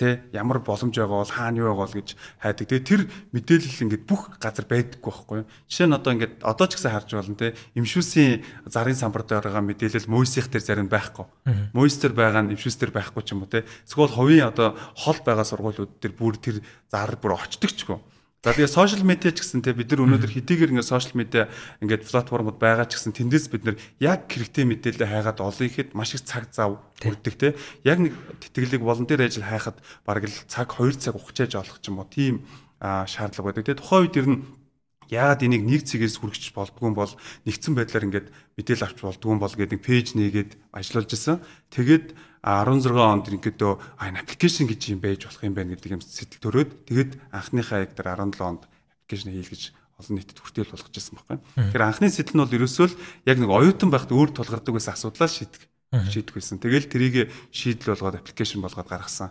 Speaker 2: тэ ямар боломж байгаа бол хаана юу байгаа бол гэж хайдаг. Тэгээ тэр мэдээлэл ингээд бүх газар байдаггүй байхгүй юу. Жишээ нь одоо ингээд одоо ч гэсэн харж байна тэ имшүүсийн зарын самбар дээр байгаа мэдээлэл мөйсийнх дээр зарим байхгүй. Мөйс дээр байгаа нь имшүүс дээр байхгүй ч юм уу тэ. Эсвэл хувийн одоо хол байгаа сургуулиуд дээр бүр тэр зар бүр гоо. За тэгээ сошиал медиа ч гэсэн те бид нар өнөөдөр хэдийгээр ингээд сошиал медиа ингээд платформуд байгаа ч гэсэн тэндээс бид нар яг хэрэгтэй мэдээлэл хайгаад олон ихэд маш их цаг зав хүрдэг те. Яг нэг тэтгэлэг волонтер ажил хайхад бараг л цаг 2 цаг ухчааж олох ч юм уу тийм шаардлага байдаг те. Тухайн үед ер нь яагаад энийг нэг цэгээс хүргэж болдгүй юм бол нэгдсэн байдлаар ингээд мэдээлэл авч болдгүй юм бол гэдэг пэйж нээгээд ажиллаж исэн. Тэгээд 16 онд ингэдөө энэ аппликейшн гэж юм байж болох юм байна гэдэг юм сэтэл төрөөд тэгээд анхныхаа яг тэр 17 онд аппликейшн хийлгэж олон нийтэд хүртэл болгож ирсэн байхгүй. Тэгэхээр анхны сэтэл нь бол ерөөсөө л яг нэг оюутан байхад өөр тулгардаг байсан асуудлаа шийдэх шийдэх байсан. Тэгэл тэрийг шийдэл болгоод аппликейшн болгоод гаргасан.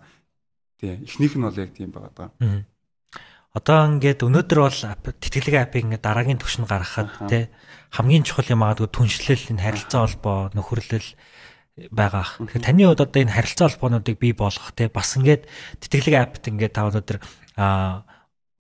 Speaker 2: Тийм. Эхнийх нь бол яг тийм байгаа даа.
Speaker 1: Одоо ингээд өнөөдөр бол тэтгэлэг апыг ингээд дараагийн түвшинд гаргахад те хамгийн чухал юм аа түншлэл энэ харилцаа холбоо нөхөрлөл байгаа. Тэгэхээр таны хувьд одоо энэ харилцаа холбоонуудыг бий болгох те бас ингээд тэтгэлэг апт ингээд та өнөөдөр а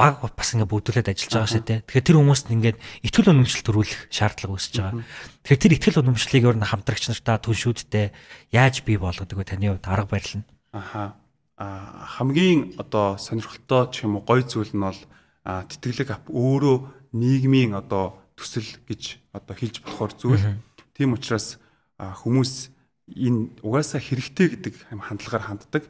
Speaker 1: баг бас ингээд бүгдүүлээд ажиллаж байгаа шүү дээ. Тэгэхээр тэр хүмүүст ингээд ихтгэл үнэмшил төрүүлэх шаардлага үүсэж байгаа. Тэгэхээр тэр ихтгэл үнэмшлийг өөр нь хамтрагч нартаа түншүүдтэй яаж бий болгодог вэ таны хувьд арга барил нь?
Speaker 2: Аха. А хамгийн одоо сонирхолтой ч юм уу гоё зүйл нь бол тэтгэлэг ап өөрөө нийгмийн одоо төсөл гэж одоо хэлж болохоор зүйл. Тийм учраас хүмүүс энэ угаасаа хэрэгтэй гэдэг хандлагаар ханддаг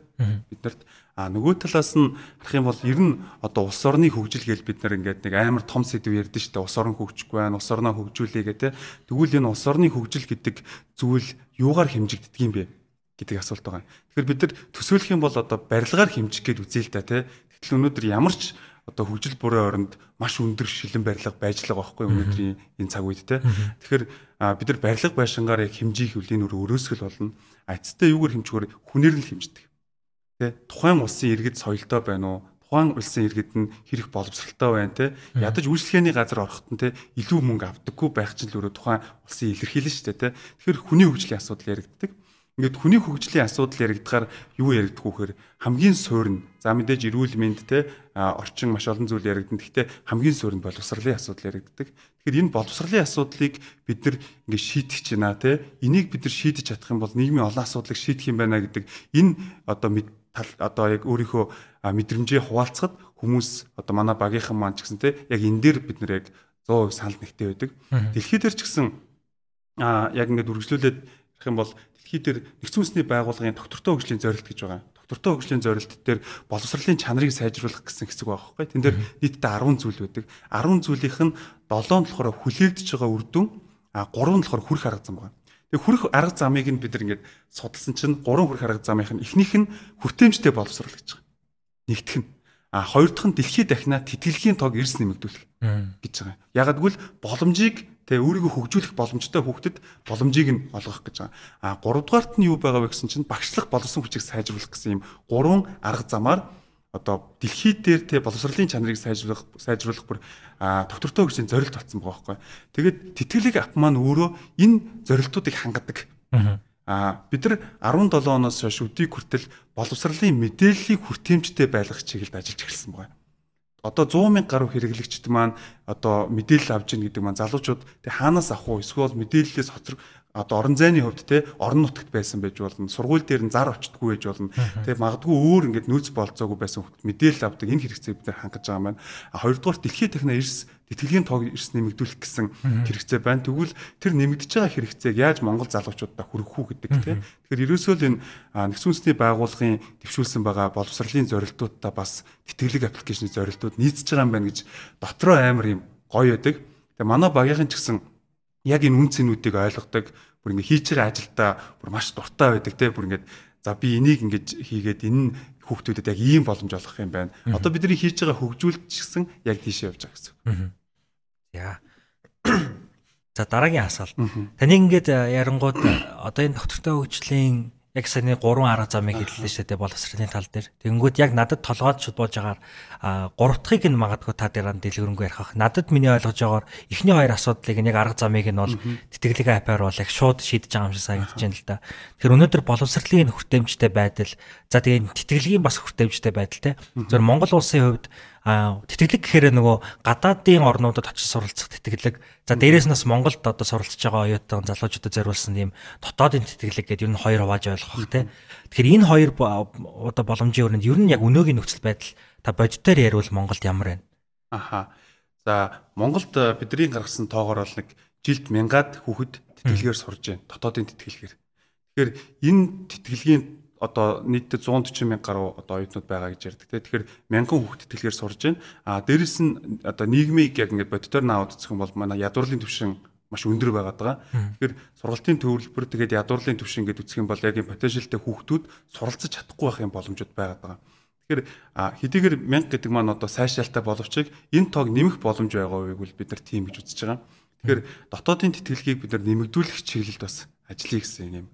Speaker 2: биднэрт а нөгөө талаас нь харах юм бол ер нь одоо улс орны хөгжил гэж бид нар ингээд нэг амар том сэдв ярьдэн шүү дээ улс орн хөгжихгүй байна улс орноо хөгжүүлээ гэдэг тэгвэл энэ улс орны хөгжил гэдэг зүйл юугаар хэмжигддэг юм бэ гэдэг асуулт байгаа. Тэгэхээр бид нар төсөөлөх юм бол одоо барилгаар хэмжих гээд үзээ л да тий. Гэтэл өнөөдөр ямар ч одоо хөгжил бүрийн оронд маш өндөр шилэн барилга байж л байгаа байхгүй өнөөдрийн энэ цаг үед те. Тэгэхээр бид нар барилга байшингаар яг хэмжих үл энэ өрөөсгөл болно. Ацтай юугаар хэмжихөөр хүнээр нь хэмждэг. Тэ тухайн улсын иргэд соёлтой байна уу? Тухайн улсын иргэд нь хэрэг боловсралтай байна те. Ядаж үйлчлэгээний газар ороход нь те илүү мөнгө авдаггүй байх чинь л өөрөө тухайн улсын илэрхийлэн шүү дээ те. Тэгэхээр хүний хөгжлийн асуудал яригддаг. Ингээд хүний хөгжлийн асуудал яригдахаар юу яригдах вөхөр хамгийн суурь нь за мэдээж эрүүл мэнд те орчин маш олон зүйл яригдана. Гэхдээ хамгийн суурь нь боловсролын асуудал яригддаг. Тэгэхээр энэ боловсролын асуудлыг бид нар ингээд шийдэх гэж байна те. Энийг бид нар шийдэж чадах юм бол нийгмийн олон асуудлыг шийдэх юм байна гэдэг энэ одоо одоо яг өөрийнхөө мэдрэмжээ хуваалцахад хүмүүс одоо манай багийнхан маань ч гэсэн те яг энэ дээр бид нар яг 100% санал нэгтэй байдаг. Дэлхийд дээр ч гэсэн а яг ингээд үргэлжлүүлээд Тэгэх юм бол дэлхий дээр нэгдсэн үндэсний байгууллагын доктортой хөгжлийн зорилт гэж байгаа. Доктортой хөгжлийн зорилт дээр боловсролын чанарыг сайжруулах гэсэн хэсэг байгаа байхгүй. Тэн дээр нийтдээ 10 зүйл байдаг. 10 зүйлийнх нь 7 нь болохоор хүлээгдэж байгаа үр дүн, а 3 нь болохоор хүрх арга зам байна. Тэгээ хүрх арга замыг нь бид ингээд судалсан чинь 3 хүрх арга замынх нь эхнийх нь хүртээмжтэй боловсрол гэж байгаа. Нэгдэх нь А хоёр дахь нь дэлхийд дахинаа тэтгэлгийн тоог эрс нэмэгдүүлэх гэж байгаа. Ягагтгүй л боломжийг тэгээ өөрийгөө хөгжүүлэх боломжтой хүүхдэд боломжийг нь олгох гэж байгаа. А гуравдугаарт нь юу байгаа вэ гэсэн чинь багшлах боловсон хүчийг сайжруулах гэсэн юм гурван арга замаар одоо дэлхийд дээр те боловсролын чанарыг сайжруулах сайжруулах бүр доктортой хөгжлийн зорилт татсан байгаа байхгүй. Тэгээд тэтгэлэг ап маань өөрөө энэ зорилтуудыг хангадаг. А бид нар 17 оноос хойш өдийг хүртэл боловсролын мэдээллийг хүртээмжтэй байлгах чиглэлд ажиллаж эхэлсэн байна. Одоо 100 мянга гаруй хэрэглэгчд маань одоо мэдээлэл авч ийн гэдэг маань залуучууд тэг хаанаас авах вэ? Эсвэл мэдээллээс хоцрог одоо орон зайны хувьд те орон нутагт байсан байж болно. Сургууль дээр нь зар очтгүй байж болно. Те магадгүй өөр ингээд нөөц болцоогүй байсан хүмүүс мэдээлэл авдаг энэ хэрэгцээг бид хангаж байгаа а хоёрдугаар дэлхийн техно эрс тэтгэлийн тоог эрс нэмэгдүүлэх гэсэн хэрэгцээ байна. Тэгвэл тэр нэмэгдэж байгаа хэрэгцээг яаж монгол залуучуудаа хүргэх үү гэдэг те. Тэгэхээр ерөөсөө л энэ нэгдсэн үндэсний байгууллагын дэвшүүлсэн байгаа боловсролын зорилтуудаа бас тэтгэлэг аппликейшны зорилтууд нийцж байгаа юм байна гэж дотроо амар юм гоё байдаг. Тэгээ манай багийнхан ч гэсэн яг энэ үн цэнүүдийг ойлгодог бүр ингээ хийж байгаа ажилдаа бүр маш дуртай байдаг те бүр ингээд за би энийг ингэж хийгээд энэ хүүхдүүдэд яг ийм боломж олгох юм байна. Одоо бидний хийж байгаа хөгжүүлчихсэн яг тийшээ явж байгаа гэсэн.
Speaker 1: За. За дараагийн асуулт. Таны ингээд ярангууд одоо энэ доктортой хөгжлийн яг саяны гурван арга замыг хэллээ шүү дээ боловсролын тал дээр. Тэгэнгүүт яг надад толгойд шууд болж агаар гурав дахьыг нь магадгүй та дээр дэлгэрэнгүй ярих. Надад миний ойлгож байгаагаар эхний хоёр асуудлыг нь яг арга замыг нь бол тэтгэлэг апаар бол яг шууд шийдэж байгаа юм шиг санагдаж байна л да. Тэгэхээр өнөөдөр боловсролын хүртээмжтэй байдал за тэгээ тэтгэлгийн бас хүртээмжтэй байдал те. Зөв Монгол улсын хувьд тэтгэлэг гэхээр нөгөө гадаадын орнуудад очиж суралцах тэтгэлэг. За дээрээс нас Монголд одоо суралцж байгаа оюутан залуучуудад зориулсан ийм дотоодын тэтгэлэг гэдэг ер нь хоёр хувааж ойлгох бах тий. Тэгэхээр энэ хоёр одоо боломжийн өрөөнд ер нь яг өнөөгийн нөхцөл байдал та бодитоор яривал Монголд ямар байна?
Speaker 2: Аха. За Монголд э, бидний гаргасан тоогоор бол нэг жилд мянгаад хүүхэд тэтгэлгээр сурж байна. Дотоодын тэтгэлгээр. Тэгэхээр энэ тэтгэлгийн одоо нийтдээ 140 мянга гаруй одоо оюутнууд байгаа гэж ярьдаг. Тэгэхээр мянган хүүхд тэтгэлгээр сурж байна. А дээрэс нь одоо нийгмийг яг ингээд бодитоор наваад үзэх юм бол манай ядуурлын төвшин маш өндөр байгаад байгаа. Тэгэхээр сургалтын төвлөрбөр тэгээд ядуурлын төвшин гэдэг үзэх юм бол яг энэ потенциалтай хүүхдүүд суралцаж чадахгүй байх юм боломжууд байгаад байгаа. Тэгэхээр хэдийгээр мянга гэдэг маань одоо сайшаалтай боловч энэ тоог нэмэх боломж байгаа бол бид нар тийм гэж үзэж байгаа. Тэгэхээр дотоодын тэтгэлгийг бид нар нэмэгдүүлэх чиглэлд бас ажиллая гэсэн юм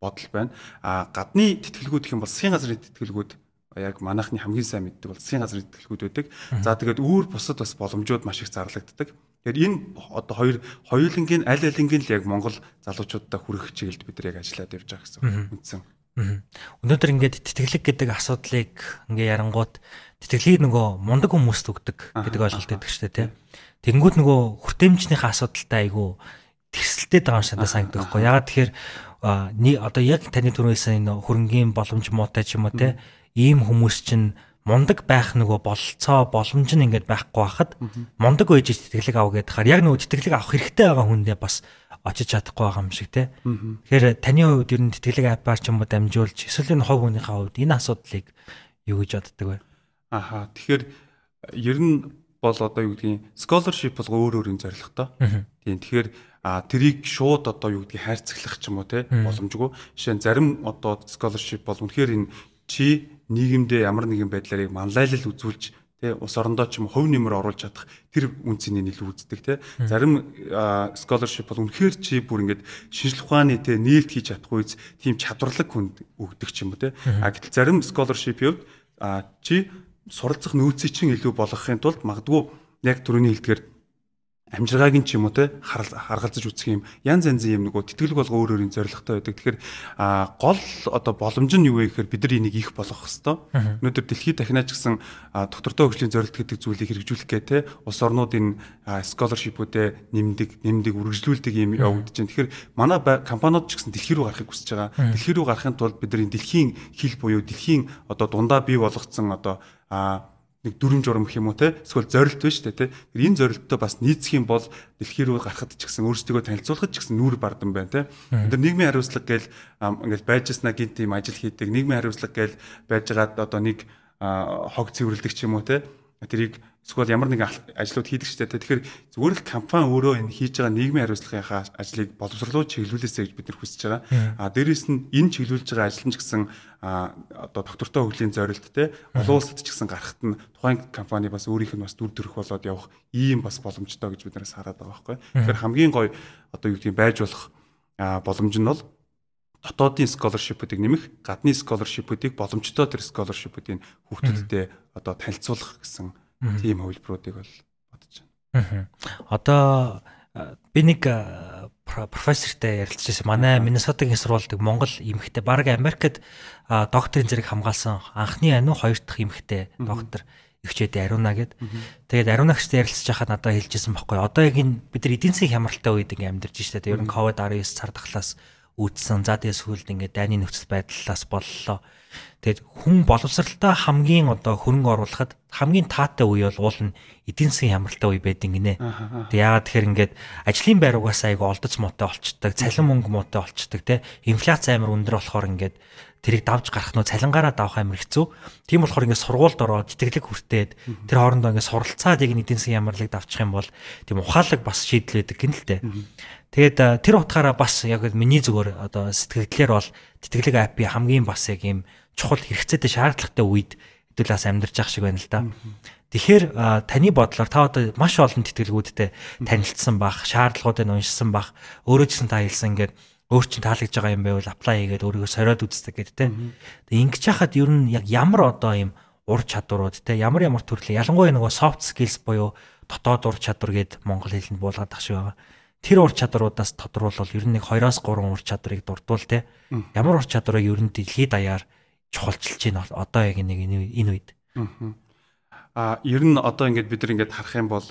Speaker 2: бодол байна. А гадны тэтгэлгүүд гэх юм бол засгийн газрын тэтгэлгүүд яг манайхны хамгийн сайн мэддэг бол засгийн газрын тэтгэлгүүд байдаг. За тэгээд өөр бусад бас боломжууд маш их зарлагддаг. Тэгэхээр энэ одоо хоёр хоёулангийн аль алингийн л яг Монгол залуучуудаа хүрэх чиглэлд бид нар яг ажиллаад явж байгаа гэсэн үндсэн.
Speaker 1: Өнөөдөр ингээд тэтгэлэг гэдэг асуудлыг ингээ ярангууд тэтгэлгийг нөгөө мундаг хүмүүст өгдөг гэдэг ойлголт өгдөг шүү дээ тий. Тэнгүүд нөгөө хүртээмжнийхээ асуудалтай айгүй тэрсэлтэй байгаа юм шиг санагддаг. Ягаад тэгэхээр нэг одоо яг таны түрүүсэн энэ хөрөнгөний боломж муутай ч юм уу те ийм хүмүүс чинь мундаг байх нөгөө болцоо боломж нь ингээд байхгүй байхад мундаг байж тэтгэлэг ав гэдэг хаар яг нөгөө тэтгэлэг авах хэрэгтэй байгаа хүндээ бас очиж чадахгүй байгаа юм шиг те. Тэгэхээр таны хувьд ер нь тэтгэлэг апаар ч юм уу дамжуулж эсвэл энэ хов хүнийхээ хувьд энэ асуудлыг юу гэж боддог вэ?
Speaker 2: Аха тэгэхээр ер нь бол одоо юу гэдгийг scholarship бол өөр өөр юм зорилготой. Тийм тэгэхээр а тэрийг шууд одоо юу гэдгийг хайрцаглах ч юм уу те боломжгүй. Жишээ нь зарим одоо scholarship бол үнэхээр энэ чи нийгэмдээ ямар нэгэн байдлаар манлайлал үзүүлж тэ ус орондоо ч юм хувь нэмэр оруулж чадах тэр үнцнийг илүү үздэг тэ зарим scholarship бол үнэхээр чи бүр ингээд шинжлэх ухааны тэ нээлт хийж чадахгүй үз тийм чадварлаг хүнд өгдөг ч юм уу тэ а гэтэл зарим scholarship юу чи суралцах нөөцийг чинь илүү болгохын тулд магадгүй яг түрүүний хэлдгээр амжиргааг нь ч юм уу те харгалзаж үзэх юм янз янзын юм нөгөө тэтгэлэг болго өөр өөрийн зорилготой байдаг. Тэгэхээр а гол одоо боломж нь юу вэ гэхээр бид нар энийг их болгох хэвээр. Өнөөдөр дэлхийд дахинаач гэсэн доктортой хөгжлийн зорилт гэдэг зүйлийг хэрэгжүүлэх гээ те улс орнууд энэ scholarship-уудэ нэмдэг нэмдэг үргэлжлүүлдэг юм явагдаж байна. Тэгэхээр манай компаниуд ч гэсэн дэлхий рүү гарахыг хүсэж байгаа. Дэлхий рүү гарахын тулд бид нар энэ дэлхийн хил буюу дэлхийн одоо дундаа бий болгоцсон одоо а нэг дүрм журам гэх юм уу те? Эсвэл зорилт биш үү те. Энэ зорилттой бас нийцэх юм бол дэлхий рүү гарахад ч гэсэн өөрсдөө танилцуулахад ч гэсэн нүүр бардам байна те. Өндөр нийгмийн хариуцлага гээл ингээл байжснаа гинт юм ажил хийдэг. Нийгмийн хариуцлага гээл байжгаад одоо нэг хог цэвэрлдэг ч юм уу те. Тэрийг эсвэл ямар нэгэн ажлууд хийдэг ч гэдэг. Тэгэхээр зүгээр л компани өөрөө энэ хийж байгаа нийгмийн хариуцлагынхаа ажлыг боловсролоо чиглүүлээсэй гэж бид нар хүсэж байгаа. А дээрэс нь энэ чиглүүлж байгаа ажил нь ч гэсэн одоо доктортой хөгжлийн зорилттой олон улсад ч гэсэн гарахт нь тухайн компани бас өөрийнх нь бас дүр төрх болоод явах ийм бас боломжтой гэж бид нараас хараад байгаа байхгүй. Тэгэхээр хамгийн гоё одоо юу гэдгийг байж болох боломж нь бол дотоодын scholarship-уудыг нэмэх, гадны scholarship-уудыг боломжтой тэр scholarship-уудыг хүүхдүүдэд одоо танилцуулах гэсэн тийм хувилбаруудыг бол бодож
Speaker 1: байна. Одоо би нэг профессортай ярилцчихсан. Манай Миннесотагийн сургуульд Монгол эмэгтэй баг Америкт докторийн зэрэг хамгаалсан анхны ану хоёр дахь эмэгтэй доктор өвчөөд Аруна гэд. Тэгээд Арунагчтай ярилцж байхад надад хэлжсэн байхгүй. Одоо яг энэ бид нар эдийн засгийн хямралтай үед ингээм амьдарч штэ. Ер нь ковид 19 цар тахлаас үүдсэн. За тэгээ сүүлд ингээд дайны нөхцөл байдлаас боллоо. Тэгээд хүн боловсралтай хамгийн одоо хөрөнгө оруулахад хамгийн таатай үе бол уул нь эдийн засгийн хямралтай үе байдаг гинэ. Тэгээд яагаад тэгэхээр ингээд ажлын байр угаасаа айгу олдоц муутай болчдөг, цалин мөнгө муутай болчдөг те. Инфляц амар өндөр болохоор ингээд тэрийг давж гарах нь цалингаараа давах амар хэцүү. Тийм болохоор ингээд сургуульд ороод тэтгэлэг хүртээд тэр хоорондоо ингээд суралцаад яг эдийн засгийн ямарлыг давчих юм бол тийм ухаалаг бас байдаг гин л дээ. Тэгээд тэр утгаараа бас яг миний зүгээр одоо сэтгэлдлэр бол тэтгэлэг апи хамгийн бас яг ийм чухал хэрэгцээтэй шаардлагатай үед хэдүүлээс амьдарч явах шиг байна л да. Тэгэхээр таны бодлоор та одоо маш олон тэтгэлгүүдтэй танилцсан бах, шаардлагуудыг уншсан бах, өөрөө ч гэсэн та хэлсэн ингээд өөр чин таалагдж байгаа юм байвал аплай хийгээд өөрийгөө сориод үздэг гэдэг те. Тэгээ ингэж хахад ер нь яг ямар одоо юм ур чадварууд те ямар ямар төрлийн ялангуяа нөгөө soft skills буюу дотоод ур чадвар гэд монгол хэлэнд буулгаад ах шиг байгаа. Тэр ур чадруудаас тодруулбал ер нь нэг 2-оос 3 ур чадрыг дурдвал те. Ямар ур чадварыг ер нь дэлхийд даяар чухалчилж байна одоо яг нэг энэ үед.
Speaker 2: Аа ер нь одоо ингээд бид нар ингээд харах юм бол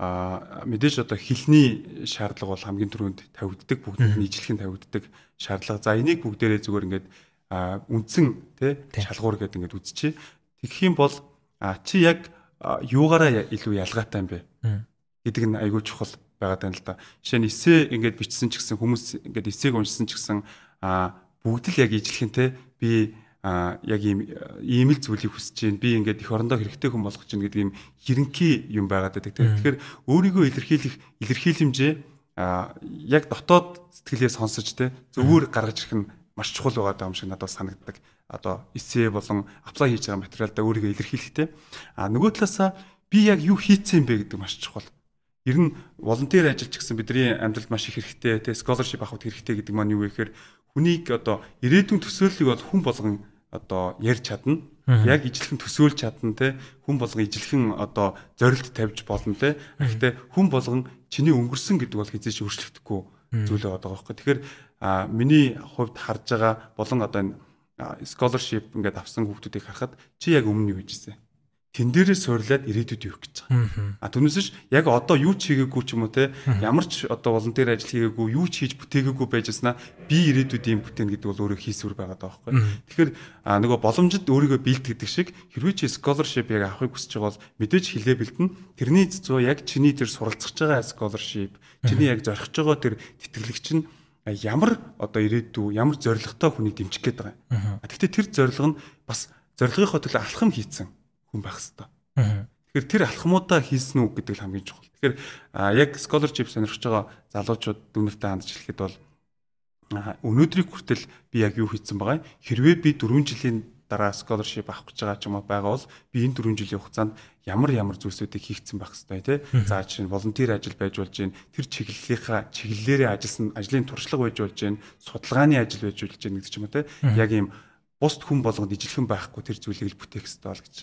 Speaker 2: а мэдээж одоо хилний шаардлага бол хамгийн түрүүнд тавигддаг бүгдэнд нь ижилхэн тавигддаг шаардлага. За энийг бүгдээрээ зүгээр ингээд үндсэн тий шалгуур гэдэг ингээд үзчихье. Тэгэх юм бол чи яг юугаараа илүү ялгаатай юм бэ гэдэг нь айгүй чухал байгаа тань л да. Жишээ нь эсээ ингээд бичсэн ч гэсэн хүмүүс ингээд эсээг уншсан ч гэсэн бүгд л яг ижилхэн тий би а яг ийм ийм л зүйлийг хүсэж байна. Би ингээд эх орондоо хэрэгтэй хүн болгож байна гэдэг ийм хэрэнхий юм байгаад байдаг. Тэгэхээр өөрийгөө илэрхийлэх илэрхийлэмжээ а яг дотоод сэтгэлээ сонсож те зөвөр гаргаж ирэх нь маш чухал байгаа юм шиг надад санагддаг. Одоо эссе болон аплай хийж байгаа материалдаа өөрийгөө илэрхийлэхтэй. А нөгөө талаасаа би яг юу хийцэн бэ гэдэг маш чухал. Ер нь волонтер ажиллаж гэсэн бидний амьдралд маш их хэрэгтэй, те scholarship авах хэрэгтэй гэдэг маань юу вэ гэхээр хүнийг одоо ирээдүйн төсөөллийг бол хүн болгон одоо ярьж чадна. Яг ижилхэн төсөөлж чадна те хүн болгон ижилхэн одоо зорилт тавьж болно те. Гэхдээ хүн болгон чиний өнгөрсөн гэдэг бол хизээч өөрчлөгдөхгүй зүйл байгаа байхгүй. Тэгэхээр миний хувьд харж байгаа болон одоо энэ scholarship ингээд авсан хүүхдүүдийг харахад чи яг өмнө юу хийжсэн? Тэн дээрээ суурлаад ирээдүйд юу гэж байгаа. А түүнээсш яг одоо юу ч хийгээгүй ч юм уу те ямар ч одоо волонтер ажил хийгээгүй юу ч хийж бүтээгээгүй байжснаа би ирээдүйд юм бүтээн гэдэг бол өөрөө хийсвэр байгаа даа байхгүй. Тэгэхээр нөгөө боломжид өөрийгөө бэлтгэдэг шиг хэрвээ чи scholarship яг авахыг хүсэж байгаа бол мэдээж хилээ бэлтэн тэрний зөө яг чиний тэр суралцж байгаа scholarship чиний яг зорих байгаа тэр тэтгэлэгч нь ямар одоо ирээдүй ямар зоригтой хүнийг дэмжих гээд байгаа. Гэхдээ тэр зорилго нь бас зорилгынхоо төлөө алхам хийцэн хүн байх хэвээр. Тэгэхээр тэр алхмуудаа хийсэн үг гэдэг л хамгийн чухал. Тэгэхээр яг scholarship сонирхож байгаа залуучууд дүнэртэй хандж хэлэхэд бол өнөөдрийг хүртэл би яг юу хийсэн байгаа хэрвээ би 4 жилийн дараа scholarship авах гэж байгаа ч юм уу байгаа бол би энэ 4 жилийн хугацаанд ямар ямар зүйлсүүдийг хийгдсэн байх хэвээр тий. За жишээ нь волонтер ажил байж болж гин тэр чиглэлийнхаа чиглэлээрээ ажилласан ажлын туршлага байж болж гин судалгааны ажил байж болж гин гэдэг ч юм уу тий. Яг ийм бусд хүн болгонд ижилхэн байхгүй тэр зүйлийг л бүтээх хэрэгтэй бол гэж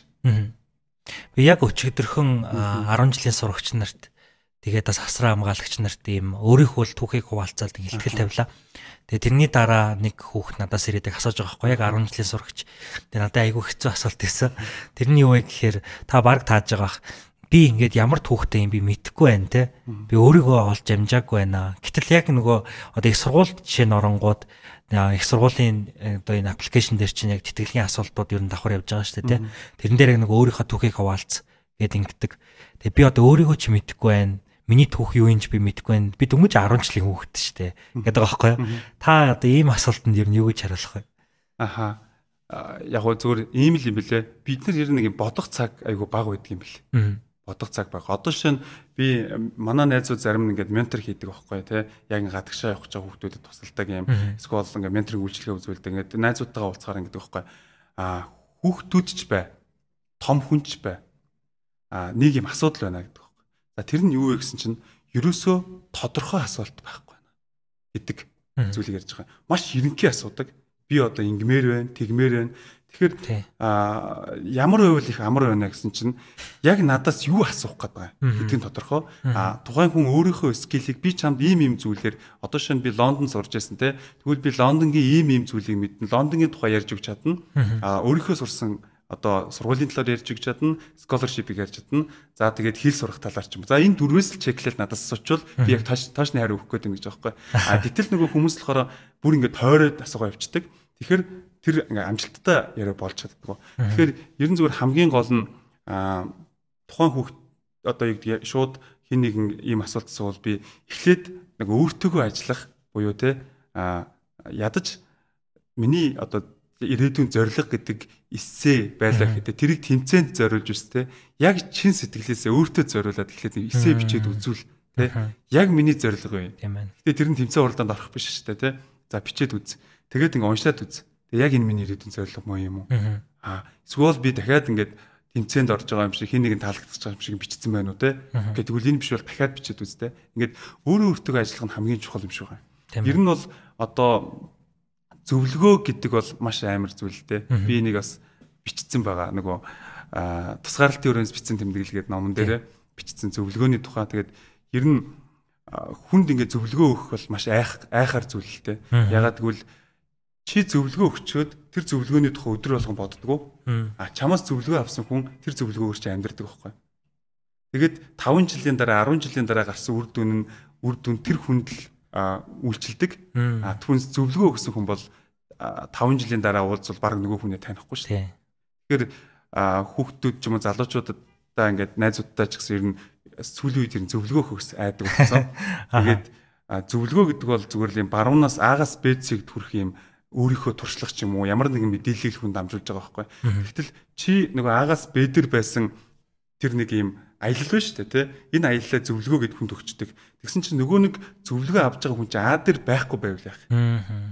Speaker 1: Би яг өчигдөрхөн 10 жилийн сурагч нарт тэгээд бас хасраа хамгаалагч нарт ийм өөрийнхөө л түүхийг хуваалцаад хэлтгэл тавилаа. Тэгээ тэрний дараа нэг хүүхэд надаас ирээд асууж байгаа байхгүй яг 10 жилийн сурагч. Тэгээ надад айгүй хэцүү асуулт байсан. Тэрний юу вэ гэхээр та баг тааж байгаа би ингээд ямар түүхтэй юм би мэдэхгүй байна те. Би өөрийгөө олж амжаагүй байна. Гэтэл яг нөгөө одоо их сургуульд жишээ нь оронгууд их сургуулийн э, одоо энэ аппликейшн дээр чинь яг тэтгэлгийн асуултууд ер нь давхар явж байгаа шүү дээ те. Тэрэн дээр яг нөгөө өөрийнхөө түүхийг хаваалц гэд ингэдэг. Тэгээ би одоо өөрийгөө ч мэдэхгүй байна. Миний түүх юу юм ч би мэдэхгүй байна. Би дөнгөж 10 жилийн хүүхэд шүү дээ. Гэдэг байгаа байхгүй юу? Та одоо ийм асуултанд ер нь юу гэж хариулах вэ?
Speaker 2: Аха яг гоо зүгээр ийм л юм бэлээ. Бид нар ер нь нэг бодох цаг айгу баг байдаг юм бэл бодох цаг баг. Одоо шин би манай найзууд зарим нь ингээд ментор хийдэг байхгүй тий. Яг гадагшаа явах гэж байгаа хүүхдүүдэд тусалдаг юм. Эсвэл ингээд менторын үйлчлэгээ үзүүлдэг. Ингээд найзуудтайгаа уулзахаар ингээд байхгүй. Аа хүүхдүүд ч бай. Том хүн ч бай. Аа нэг юм асуудал байна гэдэг байхгүй. За тэр нь юу вэ гэсэн чинь ерөөсөө тодорхой асуулт байхгүй байна гэдэг зүйлийг ярьж байгаа. Маш ерөнхий асуудаг. Би одоо ингмээр байна, тэгмээр байна Тэгэхээр а ямар байвал их амар байна гэсэн чинь яг надаас юу асуух гээд байгаа гэдгийг тодорхой. А тухайн хүн өөрийнхөө скиллийг би чамд ийм ийм зүйлээр одоо шинэ би Лондон сурж байсан те. Тэгвэл би Лондонгийн ийм ийм зүйлийг мэднэ. Лондонгийн тухай ярьж өгч чадна. А өөрийнхөө сурсан одоо сургуулийн талаар ярьж өгч чадна, scholarship-ийг ярьж чадна. За тэгээд хэл сурах талаар ч юм. За энэ дөрвөөс л чеклэл надаас асуучвал би яг тааш таашны хариу өгөх гээд ингэж байгаа байхгүй. А гэтэл нөгөө хүмүүс болохоор бүр ингэ тойроод асуугаа явцдаг. Тэгэхээр тэр ингээ амжилттай яриа болж чаддаг. Тэгэхээр ерэн зүгээр хамгийн гол нь тухайн хүүхд одоо яг шууд хин нэгэн ийм асуулт асуувал би эхлээд нэг өөртөөгөө ажиллах буюу те ядаж миний одоо ирээдүйн зориг гэдэг эссе байлаа гэдэг тэрийг тэмцээнд зориулж үстэй яг чин сэтгэлээсээ өөртөө зориулаад эхлээд эссе бичээд үзүүл те. Яг миний зориг ээ гэтээ тэр нь тэмцээн уралдаанд орох биш шүү дээ те. За бичээд үз. Тэгээд ингээ уншаад үз Тэг яг энэ миний ирээдүйн зорилго мó юм уу? Аа эсвэл би дахиад ингээд тэмцээнд орж байгаа юм шиг хин нэгэн таалагдчих байгаа юм шиг бичсэн байна уу те. Гэт тэгвэл энэ биш бол дахиад бичээд үзтээ. Ингээд өөрөө өөртөө ажиллах нь хамгийн чухал юм шиг байна. Ер нь бол одоо зөвлөгөө гэдэг бол маш амар зүйл те. Би нэг бас бичсэн байгаа нөгөө тусгаарлалтын өрөөс бичсэн тэмдэглэгээд номон дээр бичсэн зөвлөгөөний тухай тэгээд ер нь хүнд ингээд зөвлөгөө өгөх бол маш айх айхаар зүйл л те. Ягаад гэвэл чи зөвлөгөө өгчөөд тэр зөвлөгөөний тухай өдөр болгон боддгоо. А чамаас зөвлөгөө авсан хүн тэр зөвлөгөөгөр чи амьдрдаг байхгүй. Тэгээд 5 жилийн дараа 10 жилийн дараа гарсан үр дүн нь үр дүн тэр хүнд л үйлчилдэг. А түнс зөвлөгөө өгсөн хүн бол 5 жилийн дараа уулзвал баг нөгөө хүнээ танихгүй шүү дээ. Тэгэхээр хүүхдүүд ч юм уу залуучуудад та ингээд найзуудтай ч гэсэн ер нь сүүлийн үед ер нь зөвлөгөө өгс айдаг болсон. Тэгээд зөвлөгөө гэдэг бол зүгээр л юм баруунаас аагаас бэцийг төрөх юм өөрийнхөө туршлах ч юм уу ямар нэгэн мэдээллийг хүнд амжуулж байгаа байхгүй. Гэтэл чи нөгөө агаас бэдэр байсан тэр нэг юм аялал шүү дээ тий. Энэ аяллаа зөвлөгөө гэд хүнд өгчдөг. Тэгсэн чинь нөгөө нэг зөвлөгөө авч байгаа хүн чинь А дээр байхгүй байвал яах.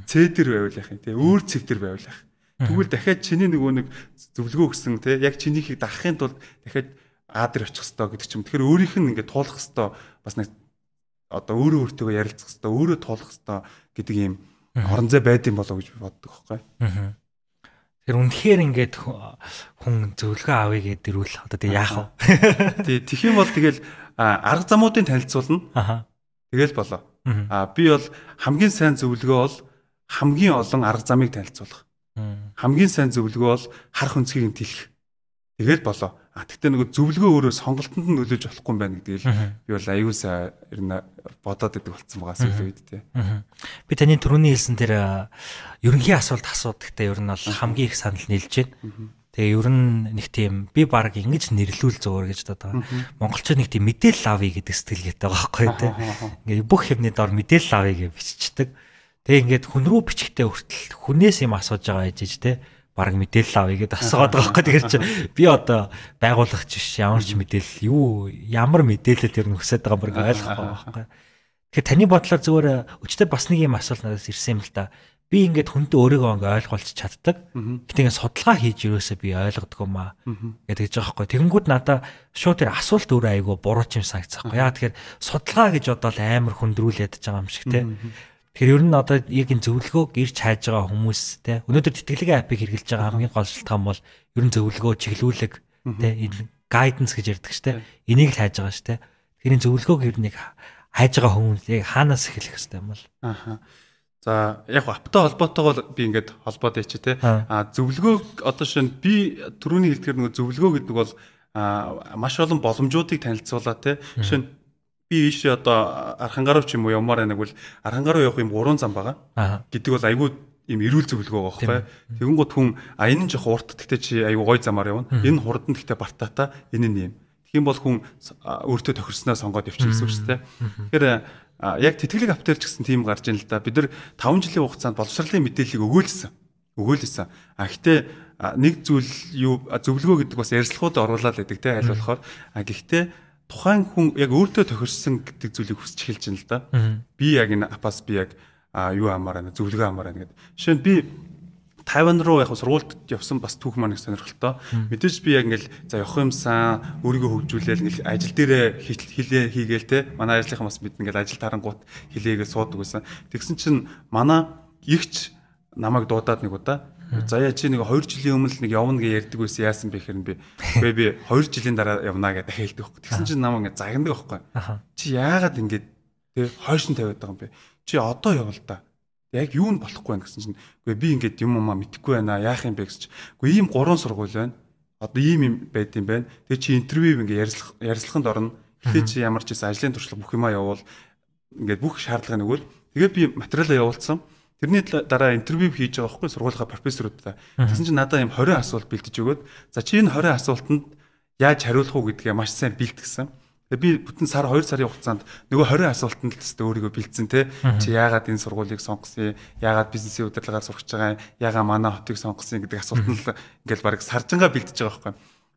Speaker 2: С дээр байвал яах юм тий. Өөр цэг дээр байвал яах. Тэгвэл дахиад чиний нөгөө нэг зөвлөгөө өгсөн тий. Яг чинийхийг дагахын тулд дахиад А дээр очих хэвээр гэдэг ч юм. Тэгэхээр өөрийнх нь ингээд туулах хэвээр бас нэг одоо өөрөө өөртөө ярилцах хэвээр өөрөө туулах хэвээр гэдэг юм орон зай байд юм болоо гэж боддог байхгүй.
Speaker 1: Тэр үнэхээр ингээд хүн зөвлөгөө авъя гэдэг дэрүүл одоо тэг яах вэ?
Speaker 2: Тий, тэх юм бол тэгэл арга замуудын танилцуулна. Тэгэл болоо. А би бол хамгийн сайн зөвлөгөө бол хамгийн олон арга замыг танилцуулах. Хамгийн сайн зөвлөгөө бол харах өнцгийг нь тэлэх. Тэгэл болоо. А тэгтээ нөгөө зөвлөгөө өөрөө сонголтонд нь нөлөөж болохгүй юм байна гэдгийг би бол аюусаа ер нь бодоод идэг болсон байгаа сүүлийн үед тий.
Speaker 1: Би таны түрүүний хэлсэн тэр ерөнхий асуулт асуудагтай ер нь бол хамгийн их санал нийлж байна. Тэгээ ер нь нэг тийм би баг ингэж нэрлүүл зөөр гэж боддог. Монголчууд нэг тийм мэдээлэл авъя гэдэг сэтгэлгээтэй байгаа байхгүй тий. Ингээ бүх юмны дор мэдээлэл авъя гэж биччихдэг. Тэгээ ингээд хүн рүү бичгтээ хүртэл хүнээс юм асууж байгаа гэж тий баг мэдээлэл авъя гэдээ асуугаад байгаа байхгүй тэгэхээр чи. Би одоо байгуулагч биш ямар ч мэдээлэл юу ямар мэдээлэл тэр нөхсөд байгаа бүр ойлгохгүй байхгүй. Тэгэхээр таны бодлоор зүгээр өчтөр бас нэг юм асуулт надаас ирсэн юм л да би ингээд хүнтэй өөрийгөө ингээ ойлгуулж чаддаг. Гэтээ ингээ судалгаа хийж ерөөсөө би ойлгодог юм аа гэдэг ч байхгүй. Тэгэнгүүт надаа шууд тэр асуулт өөрөө айгу буруу ч юм санагцсахгүй яа тэгэхээр судалгаа гэж бодоод амар хүндрүүлээд байгаа юм шиг те Тэгэхээр ер нь одоо яг энэ зөвлөгөөг ирж хайж байгаа хүмүүс те өнөөдөр тэтгэлгийн апыг хэрэглэж байгаа хамгийн гол шалтгаан бол ер нь зөвлөгөө чиглүүлэг те энэ гайденс гэж ярьдаг штэ энийг л хайж байгаа штэ. Тэгэхээр энэ зөвлөгөөг ер нь хайж байгаа хүмүүс яг хаанаас эхлэх хэрэгтэй юм бол.
Speaker 2: Аха. За яг аптай холбоотойгоо би ингээд холбоод яач те. А зөвлөгөө одоо шинэ би түрүүний хэлдгээр нөгөө зөвлөгөө гэдэг бол а маш олон боломжуудыг танилцуулаад те жишээ нь би ийшээ одоо архангаруу ч юм уу явмаар байна гэвэл архангаруу явах юм гурван зам байгаа гэдэг бол айгүй им эрүүл зөвлөгөө байгаа байхгүй. Тэгэнгუთ хүн а энэ нь жоох урт гэхдээ чи айгүй гой замаар явна. Энэ хурдан гэхдээ бартаата энэ нь юм. Тэгхийн бол хүн өөртөө тохирсноо сонгоод явчих гэсэн үг шүү дээ. Тэгэхээр яг тэтгэлэг аптерч гэсэн тийм гарч ийн л да. Бид нар 5 жилийн хугацаанд боловсролын мэдээллийг өгөөлсөн. Өгөөлсөн. А гэхдээ нэг зүйл юу зөвлөгөө гэдэг бас ярилцлагууд оруулаад байдаг те аль болохоор а гэхдээ тухайн хүн яг өөртөө тохирсон гэдэг зүйлийг хүсч эхэлж байна л да. Би яг энэ апас би яг юу амаар байна зөвлөгөө амаар байна гэдэг. Жишээ нь би Тайван руу яг сургуульд явсан бас түүх маань их сонирхолтой. Мэдээж би яг ингээл за явах юмсан өөрийгөө хөгжүүлээл ингээл ажил дээрээ хилээ хийгээл те. Манай ажлынхан бас бид ингээл ажил тарангуут хилээгээ суудаг байсан. Тэгсэн чинь манай игч намайг дуудаад нэг удаа Заяа чи нэг 2 жилийн өмнө нэг явна гэж ярьдаг байсан яасан бэ гэхээр би үгүй би 2 жилийн дараа явна гэж хэлдэг байхгүй. Тэгсэн чинь намайг ингээ загнадаг байхгүй. Чи яагаад ингэж тэг хойшин тавиад байгаа юм бэ? чи одоо явал та. Яг юу нь болохгүй байна гэсэн чинь үгүй би ингээд юм уу мэдэхгүй байна яах юм бэ гэсэн чинь үгүй ийм гурван сургууль байна. Одоо ийм юм байд юм байна. Тэгээ чи интервью ингээ ярилцлах ярилцлаганд орно. Гэтэ чи ямар ч гэсэн ажлын туршлага бүх юмаа явуул ингээд бүх шаардлага нөгөөл тэгээ би материалаа явуулсан. Тэрний дараа интервью хийж байгаа байхгүй сургуулийнхаа профессорудаа. Тэгсэн чинь надад юм 20 асуулт бэлдэж өгөөд за чи энэ 20 асуултанд яаж хариулах уу гэдгээ маш сайн бэлтгэсэн. Тэгээ би бүтэн сар 2 сарын хугацаанд нөгөө 20 асуултанд л тест өөрийгөө бэлдсэн те. Чи яагаад энэ сургуулийг сонгосон? Яагаад бизнесийн удирдлагаар сурч байгаа? Яагаад манай хотыг сонгосон гэдэг асуултанд ингээл баг саржангаа бэлдэж байгаа байхгүй.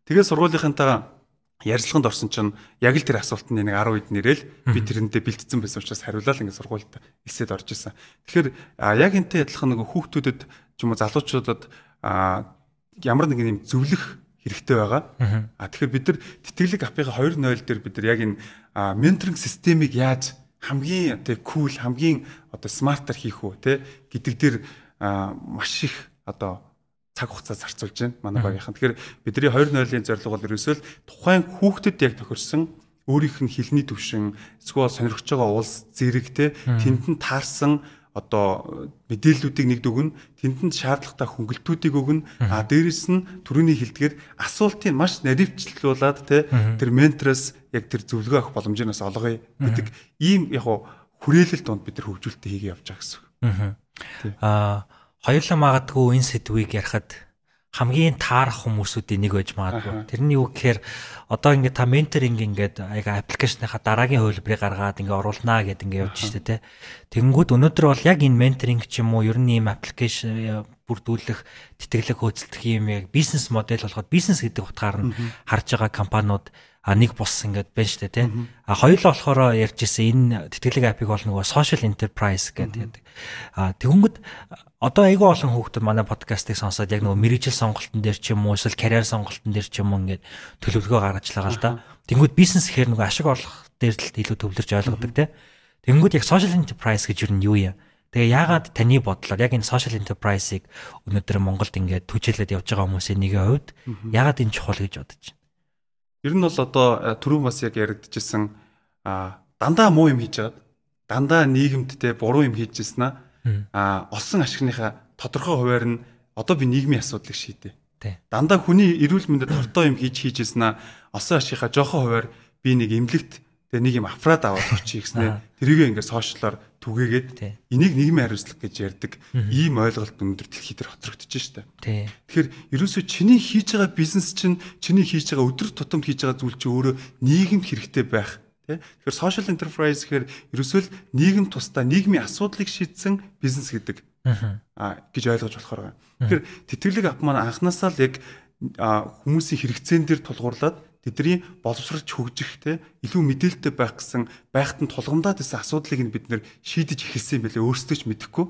Speaker 2: Тэгээ сургуулийнхантайгаа ярилцлаганд орсон чинь яг л тэр асуултанд нэг 10 хэд нэрэл би тэрэндээ бэлдсэн байсан учраас хариулаад ингээд сургуульд элсэд орж исэн. Тэгэхээр яг энтэй адилхан нөгөө хүүхдүүдэд ч юм уу залуучуудад ямар нэгэн юм зөвлөх хэрэгтэй байгаа. А тэгэхээр бид нар тэтгэлэг апын 2.0 дээр бид нар яг энэ менторинг системийг яаж хамгийн одоо кул хамгийн одоо смартер хийх үү те гэдэг дээр маш их одоо цаг хугацаа зарцуулж байна манай багийнхан. Тэгэхээр бидний 2.0-ийн зорилго бол ерөөсөө л тухайн хүүхдэд яг тохирсон өөрийнх нь хилний төвшин эсвэл сонирхож байгаа улс зэрэг те тэнд нь таарсан одоо мэдээллүүдийг нэгд өгнө тэнд шаардлагатай хөнгөлтүүдийг өгнө. А дээрэс нь түрүүний хэлдгээр асуултыг маш наривчлуулад те тэр ментороос яг тэр зөвлөгөө авах боломжноос олгоё гэдэг ийм яг хүрээлэл донд бид нар хөгжүүлэлтээ хийгээ явж байгаа гэсэн.
Speaker 1: Аа хоёулаа магадгүй энэ сэдвийг ярихад хамгийн таарах хүмүүсүүдийн нэг байж магадгүй. Тэрний юу гэхээр одоо ингээд та менторинг ингээд аяга аппликейшныхаа дараагийн хувилбарыг гаргаад ингээд оруулнаа гэд ингээд явж штэ тэ. Тэгэнгүүт өнөөдөр бол яг энэ менторинг ч юм уу ер нь ийм аппликейшн бүрдүүлэх, тэтгэлэг хөөцөлдөх юм яг бизнес модель болгоод бизнес гэдэг утгаар нь харж байгаа компаниуд а нэг бус ингээд байна штэ тий. А хоёулаа болохоор ярьж ирсэн энэ тэтгэлэг апыг бол нөгөө social enterprise гэдэг. А тэгэнгүүт одоо айгүй олон хүүхдүүд манай подкастыг сонсоод яг нөгөө мэрэгжил сонголтын дээр ч юм уу эсвэл карьер сонголтын дээр ч юм уу ингээд төлөвлөгөө гаргаж байгаа л да. Тэнгүүд бизнес гэхээр нөгөө ашиг орлох дээр л илүү төвлөрж ойлгодог тий. Тэнгүүд яг social enterprise гэж юу нь юу юм? Тэгээ яагаад таны бодлоор яг энэ social enterprise-ыг өнөөдөр Монголд ингээд түжээлээд явж байгаа хүмүүсийн нэгэн хувьд яагаад энэ чухал гэж бодож байна?
Speaker 2: Ер нь бол одоо э, түрүүн бас яг яригдчихсэн дандаа муу юм хийж байгаад дандаа нийгэмд те буруу юм хийж ирсэн а олсон ашигныхаа тодорхой хуваар нь одоо би нийгмийн асуудлыг шийдэ. Дандаа хүний эрүүл мэндэд хортой юм хийж хийж ирсэн а олсон ашигынхаа жоохон хуваар би нэг эмнэлэгт тэгээ нэг юм аппарат аваад очие гэснээр тэрийг ингээд сошиалаар түгээгээд энийг нийгмийн хариуцлага гэж ярьдаг ийм ойлголт өндөр дэлхий дээр хоцрогдож штэ. Тэгэхээр ерөөсөө чиний хийж байгаа бизнес чинь чиний хийж байгаа өдөр тутамд хийж байгаа зүйл чинь өөрөө нийгэмд хэрэгтэй байх тий. Тэгэхээр social enterprise гэхээр ерөөсөө л нийгэм тусдаа нийгмийн асуудлыг шийдсэн бизнес гэдэг. Аа гэж ойлгож болохоор байгаа. Тэгэхээр тэтгэлэг ап маань анханасаа л яг хүмүүсийн хэрэгцээн дээр тулгуурлаад тэдний боловсролч хөгжих те илүү мэдээлэлтэй байх гэсэн байхад нь тулгамдаад исэн асуудлыг нь бид нэр шийдэж эхэлсэн юм билээ өөрсдөө ч мэдэхгүй.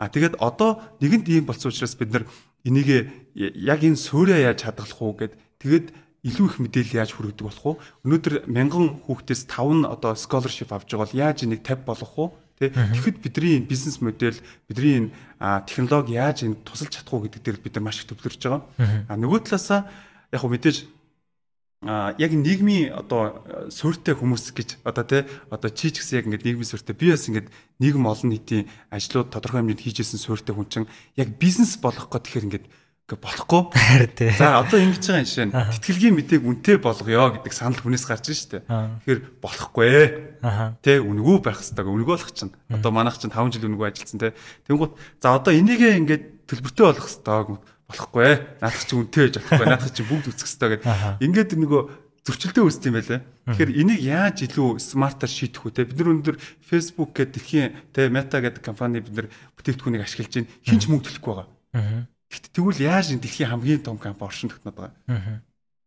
Speaker 2: А тэгээд одоо нэгэнт ийм болсон учраас бид нар энийг яг энэ суурьа яаж хадгалах уу гэд тэгээд илүү их мэдээлэл яаж хүргэдэг болох уу? Өнөөдөр мянган хүүхдээс 5 нь одоо scholarship авч байгаа бол яаж энийг 50 болгох уу? Тэгэхэд бидний энэ бизнес модель, бидний энэ технологи яаж энэ тусалж чадах уу гэдэг дээр бид нар маш их төвлөрч байгаа. А нөгөө талаасаа яг хөө мэдээж а яг нийгмийн одоо суурьтай хүмүүс гэж одоо тий одоо чи ч гэсэн яг ингээд нийгмийн суурьтай би бас ингээд нийгэм олон нийтийн ажлууд тодорхой хэмжээнд хийжсэн суурьтай хүн чинь яг бизнес болох гот тэгэхээр ингээд Гэ болохгүй.
Speaker 1: Тий.
Speaker 2: За одоо ингэж байгаа жишээ нь тэтгэлгийн мэдээг үнэтэй болгоё гэдэг санал хүнээс гарч штэ. Тэгэхээр болохгүй ээ. Тэ үнгүү байх хэвээр үнгүү болох чинь. Одоо манайх чинь 5 жил үнгүү ажилласан тэ. Тэнгуут за одоо энийгээ ингээд төлбөртэй болох хэвээр болохгүй ээ. Наадах чинь үнэтэй байж болохгүй. Наадах чинь бүгд үсэх хэвээр гэдэг. Ингээд нөгөө зөрчилдөө үүсдэг юм байлаа. Тэгэхээр энийг яаж илүү смартаар шийдэх вэ те бид нар өндөр Facebook гэдэг дэлхийн те Meta гэдэг компани бид нар бүтээгдэхүүнийг ашиглаж байна. Хинч мөнгө төлөхгүй байгаа.
Speaker 1: Аа.
Speaker 2: Гэхдээ тэгвэл яаж энэ дэлхийн хамгийн том компани оршин тогтнод байгаа.
Speaker 1: Аа.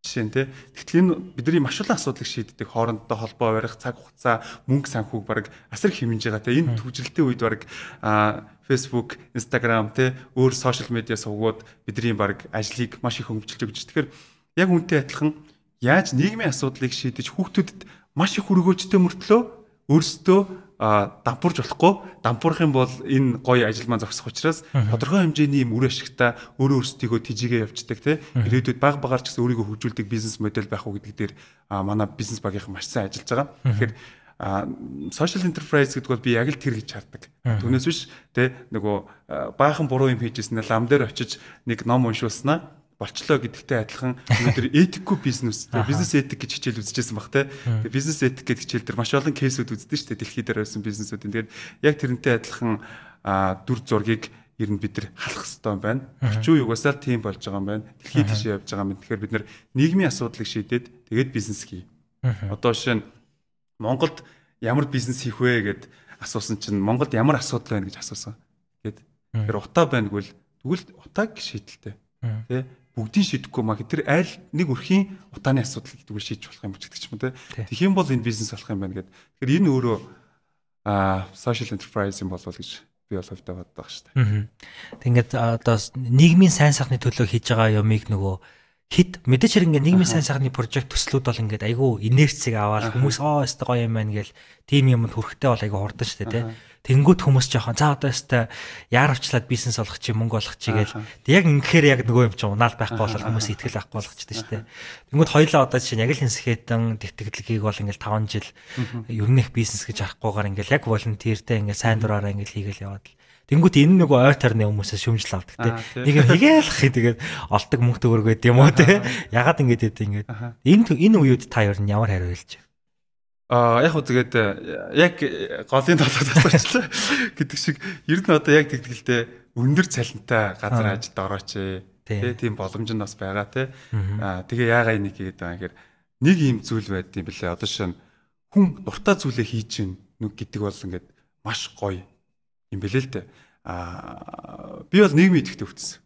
Speaker 2: Жишээ нь те тэгтэл энэ бидний маш олон асуудлыг шийддэг хоорондоо холбоо барих цаг хугацаа мөнгө санхүүг баг асар хэмжиж байгаа те энэ төвжрэлтийн үед баг Facebook, Instagram те өөр сошиал медиа сувгууд бидний баг ажлыг маш их хөнгөвчлж өгч. Тэгэхээр яг үнтэй адилхан яаж нийгмийн асуудлыг шийдэж хүүхдүүдэд маш их өргөөжтэй мөртлөө өөрсдөө дампуурж болохгүй. Дампуурах юм бол энэ гоё ажил маань зогсох учраас тодорхой хэмжээний юм үр ашигтай өөрөө өөрсдийгөө тижигээ явцдаг тий ирээдүйд баг багаар ч гэсэн өөрийгөө хөгжүүлдэг бизнес модель байх уу гэдэг дээр манай бизнес багийнхан маш сайн ажиллаж байгаа. Тэгэхээр social enterprise гэдэг бол би яг л тэр гэж хардаг. Түүнээс биш тий нөгөө баахан буруу юм хийжсэн лам дээр очиж нэг ном уншуулснаа болчлоо гэдэгтэй адилхан өнөөдөр этикгүй бизнес бизнес этик гэж хичээл үзчихсэн баг те. Тэгээ бизнес этик гэдэг хичээл дээр маш олон кейсүүд үздэг шүү дээ. Дэлхийд дээр байсан бизнесүүдийн. Тэгээд яг тэрнтэй адилхан дүр зургийг ер нь бид нар халах хэрэгтэй байна. Үеиг уусаал тийм болж байгаа юм байна. Дэлхийд тийшээ явж байгаа юм. Тэгэхээр бид нар нийгмийн асуудлыг шийдээд тэгээд бизнес хий. Одоо жишээ нь Монголд ямар бизнес хийх вэ гэд асуусан чинь Монголд ямар асуудал байна гэж асуусан. Гэт. Тэр утаа байна гэвэл тэгвэл утааг шийдэлтэй. Тэ бүгдийг шийдэхгүй маа тэр аль нэг өрхийн утааны асуудал гэдэг үгээр шийдэж болох юм ч гэдэг ч юм те. Тэгэх юм бол энэ бизнес болох юм байна гэдэг. Тэгэхээр энэ өөрөө аа social enterprise юм болов гэж би бол хувьдаа боддог шүү дээ.
Speaker 1: Тэгингээд одоо нийгмийн сайн сайхны төлөө хийж байгаа юмыг нөгөө хит мэдээч хэрэг ингээд нийгмийн сайн сайхны прожект төслүүд бол ингээд айгүй инерцийг аваад хүмүүс оо өстой гоё юм байна гэл тийм юмд хүрэхтэй бол айгүй хурдан шүү дээ те. Тэнгүүд хүмүүс жоохон за одоо өстой яаравчлаад бизнес олох чи мөнгө олох чи гээл яг ингэхээр яг нөгөө юм чи унаал байхгүй бол хүмүүс итгэл авахгүй болгочтой шүү дээ. Тэнгүүд хоёлаа одоо чинь яг л хинсхэтэн тэтгэлгийг бол ингээл 5 жил ерөнх бизнес гэж харахгүйгээр ингээл яг волонтертэй ингээл сайн дураараа ингээл хийгээл яваад л Тэнгүүт энэ нөгөө ой тарны хүмүүсээс шөмжл авдаг те. Нэг юм хийгээл хий тэгээд олдог мөнгө төгөргөө гэдэг юм уу те. Ягаад ингэж яддаг ингээд. Энэ энэ үеуд та ер нь ямар хариу хэлж байна?
Speaker 2: Аа яг хөө тэгээд яг голын толгойд асуучлаа гэдэг шиг ер нь одоо яг тэгтгэлтэй өндөр цалинтай газар ажилд орооч тий. Тийм боломж нь бас байгаа тий аа тэгээ яагаад энийг хийгээд байгаа гэхээр нэг юм зүйл байд юм бэлээ. Одоо шин хүн дуртай зүйлээ хийж гин нүг гэдэг бол ингээд маш гоё юм бэлээ л дээ. Аа би бол нийгмийн идэвхтэй хөгжсөн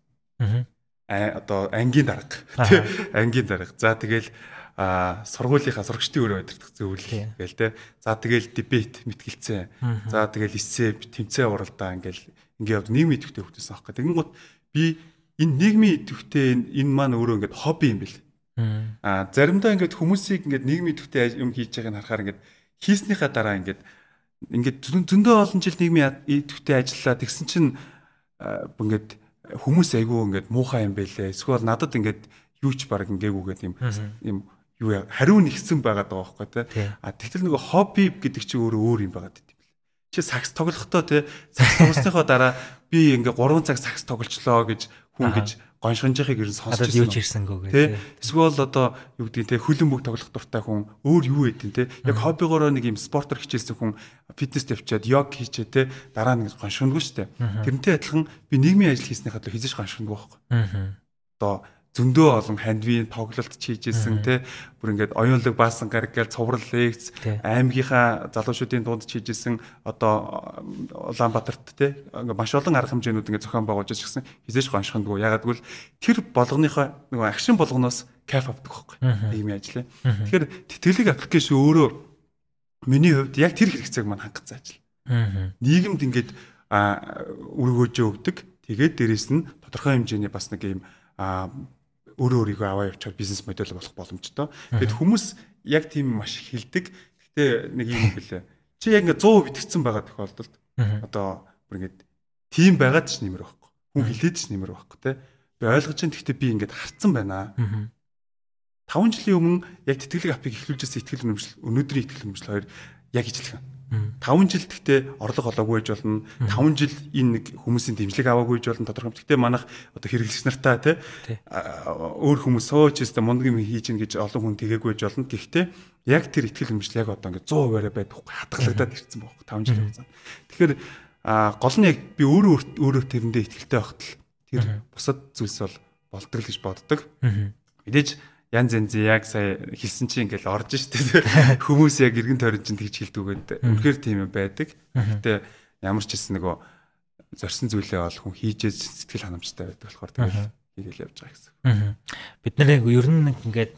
Speaker 2: аа одоо ангийн дарга. Тий ангийн дарга. За тэгэл а сургуулийнхаа сурагчдын өрөө өдөртөх зөвлөл гээл те. За тэгэл дебет мэтгэлцээ. За тэгэл эссе тэмцээн уралдаа ингээл ингээ явд нийгмийн идэвхтэй хөгжсөн аахгүй. Тэгэн гут би энэ нийгмийн идэвхтэй энэ маань өөрөө ингээд хобби юм бэл. А заримдаа ингээд хүмүүсийг ингээд нийгмийн идэвхтэй юм хийж байгааг нь харахаар ингээд хийснийхаа дараа ингээд ингээд зөндөө олон жил нийгмийн идэвхтэй ажиллаа тэгсэн чинь ингээд хүмүүс айгүй ингээд муухай юм бэлээ. Эсвэл надад ингээд юу ч баг ингээгүйгээд юм юм юу хариу нэгсэн байгаад байгаа байхгүй тий. А тэгтэл нөгөө хобби гэдэг чинь өөрөө өөр юм байгаад байт юм бэл. Чи сакс тоглохдоо тий сакс тоглосныхоо дараа би ингээ 3 цаг сакс тоглолцлоо гэж хүн гэж гоншгонжихыг ер нь сонсч
Speaker 1: байсан. Юу ч ирсэнгөө
Speaker 2: гэх тий. Эсвэл одоо юу гэдэг тий хөлөн бүг тоглох дуртай хүн өөр юу хэдин тий. Яг хоббигоороо нэг юм спортоор хичээлсэн хүн фитнес тавьчаад йог хийчээ тий дараа нь гоншгондгүй штэ. Тэрнтэй адилхан би нийгмийн ажил хийснийхаа төлөө хийж гоншгондгүй байхгүй. Одоо зөндөө олон хандвийн тоглолт чийжсэн те. Бүр ингээд оюунлаг баасан гаргаал цуврал лекц аймгийнхаа залуучуудын дунд чийжсэн одоо Улаанбаатарт те. Маш олон арга хэмжээнүүд ингээд зохион байгуулж ирсэн хизээш гоншхондгүй гэвэл тэр болгоныхоо нөгөө агшин болгоноос кайф авдаг байхгүй ийм ажил. Тэгэхээр тэтгэлэг аппликейшн өөрөө миний хувьд яг тэр хэрэгцээг маань хангацсан ажил. Нийгэмд ингээд өргөөжөө өгдөг. Тэгээд дээрэс нь тодорхой хэмжээний бас нэг ийм өөрөө өөрийгөө аваа явуулаад бизнес модель болох боломжтой. Тэгэд хүмүүс яг тийм маш их хилдэг. Гэтэ нэг юм бэлээ. Чи яг ингээ 100% итгэцэн байгаа тохиолдолд одоо бүр ингээд тийм байгаад ч нэмэр байхгүй. Хүн хилээд ч нэмэр байхгүй те. Би ойлгож чинь гэхдээ би ингээд харцсан байна. 5 жилийн өмнө яг тэтгэлэг апыг эхлүүлжсэн итгэл үнэмшил өнөөдрийн итгэл үнэмшил хоёр яг ижилхэн. 5 жил гэхдээ орлого олоогүй байж болно. 5 жил энэ нэг хүмүүсийн дэмжлэг аваагүй байж болно. Тодорхой. Гэхдээ манайх одоо хэрэглэгч нартаа те өөр хүмүүс сууж өстө мундаг юм хийж гин гэж олон хүн тэгээгүй байж болно. Гэхдээ яг тэр ихтгэл хэмжил яг одоо ингээд 100% байдаг хадгалагдаад ирсэн байхгүй 5 жил хугацаанд. Тэгэхээр гол нь яг би өөрөө өөрөө тэрэндээ ихтгэлтэй байхад л тэр бусад зүйлс бол болдог л гэж боддог. Мэдээж янз янз яг сая хэлсэн чинь ингээл орж штэ. Хүмүүс яг эргэн тойрон чинь тэгж хэлдүүгээд үнэхээр тийм юм байдаг. Гэтэ ямар ч хэлсэн нөгөө зорсон зүйлээ бол хүн хийжээ сэтгэл ханамжтай байдаг болохоор тэгэл хийгээл явж байгаа гэсэн.
Speaker 1: Бид нэр ер нь ингээд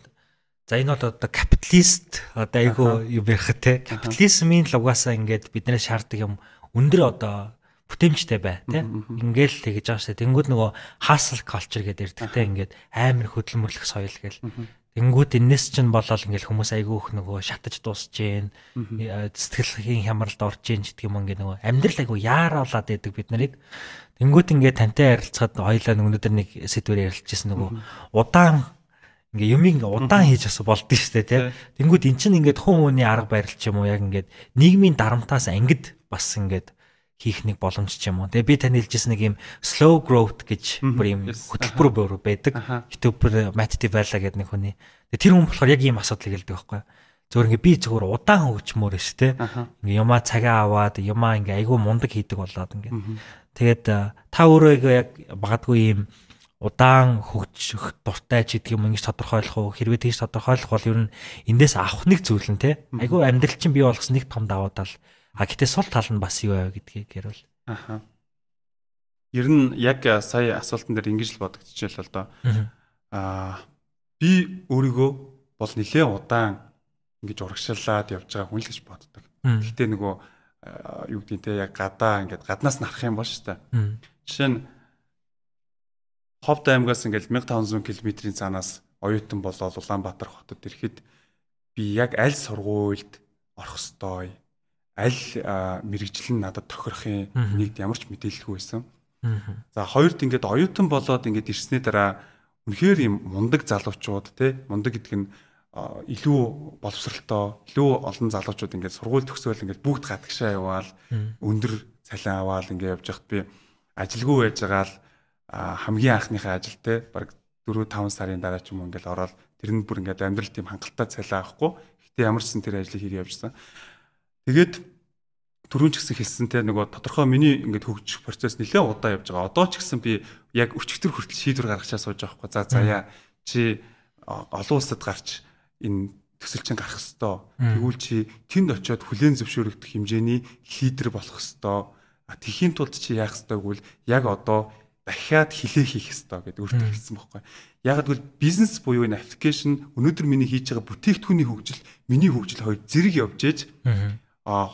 Speaker 1: за энэ бол одоо капиталист одоо айгу юу байх те. Капитализмын л угаасаа ингээд биднээс шаарддаг юм өндөр одоо бүтээмжтэй бай тий ингээл тэгэж байгаа шээ. Тэнгууд нөгөө hustle culture гэдэг ирдэг тий ингээд амар хөдөлмөрлөх соёл гээл тэнгууд энэс чинь болол ингээл хүмүүс айгүйх нөгөө шатаж дуусж гин сэтгэлийн хямралд орж гин гэдэг юм ингээд нөгөө амьдрал айгу яараалаад байдаг бид нарыг. Тэнгууд ингээд тантай харилцаад хоёлаа өнөөдөр нэг сэдвээр ярилцчихсан нөгөө удаан ингээ юм ингээ удаан хийж ас болдсон шүү дээ тий. Тэнгүүд эн чинь ингээд хүн хүний арга барил ч юм уу яг ингээд нийгмийн дарамтаас ангид бас ингээд хийх нэг боломж ч юм уу. Тэгээ би тань хэлжсэн нэг юм slow growth гэж бүр юм хөтөлбөр байдаг. YouTube Matt Devella гэдэг нэг хүний. Тэгээ тэр хүн болохоор яг ийм асуудлыг хэлдэг байхгүй юу? Зөвөр ингээ би зөвөр удаан хөгжмөр шүү дээ. Ингээ юмаа цагаа аваад юмаа ингээ айгүй мундаг хийдэг болоод ингээ. Тэгээд та өөрөө яг багадгүй ийм удаан хөгжих дуртай ч гэдэг юм ингэж тодорхойлох уу хэрвээ тэгж тодорхойлох бол ер нь эндээс авах нэг зүйл нь те айгүй амьдрал чинь бий болгосон нэг том даваа тал А гэтээ сул тал нь бас юу вэ гэдгийг ярил.
Speaker 2: Аха. Ер нь яг сая асуултан дээр ингэж л бодогдчихжээ л доо. Аа би өөрийгөө бол нэлээ удаан ингэж урагшаалаад явж байгаа хүн л гэж боддог. Гэхдээ нөгөө юу гэдэг те яг гадаа ингээд гаднаас нарах юм бол шүү дээ. Жишээ нь Ховд аймгаас ингээд 1500 км-ийн цаанаас оюутан болоод Улаанбаатар хотод ирэхэд би яг аль сургуульд орох ёстой аль мэрэгжил нь надад тохирохын нэгд ямар ч мэдээлэлгүй байсан. За хоёрт ингээд оюутан болоод ингээд ирсний дараа үнэхээр юм мундаг залуучууд те мундаг гэдэг нь илүү боловсралтай илүү олон залуучууд ингээд сургууль төгсөөл ингээд бүгд гадагшаа яваал өндөр цалин аваал ингээд явж хахад би ажилгүй байж байгаа л хамгийн анхныхаа ажил те баг 4 5 сарын дараа ч юм уу ингээд ороод тэр нь бүр ингээд амьдрал тийм хангалттай цалин авахгүй. Гэтэ ямар ч сан тэр ажлыг хийж явжсан. Тэгээд түрүүн ч гэсэн хэлсэнтэй нөгөө тодорхой миний ингээд хөгжих процесс нэлээд удаа явж байгаа. Одоо ч гэсэн би яг өчигдөр хүртэл шийдвэр гаргачаа сууж байгаа хгүй. За заяа чи олон улсад гарч энэ төсөлчин гарах хэвээр. Тэгвэл чи тэнд очиод хүлээн зөвшөөрөгдөх хэмжээний лидер болох хэвээр. Тэхийн тулд чи яах хэвээр гэвэл яг одоо дахиад хилээ хийх хэвээр гэдэг өөртөө хэлсэн байхгүй. Яг гэвэл бизнес буюу энэ аппликейшн өнөөдөр миний хийж байгаа бүтээгдэхүүний хөгжил, миний хөгжил хоёр зэрэг явж ээж 啊，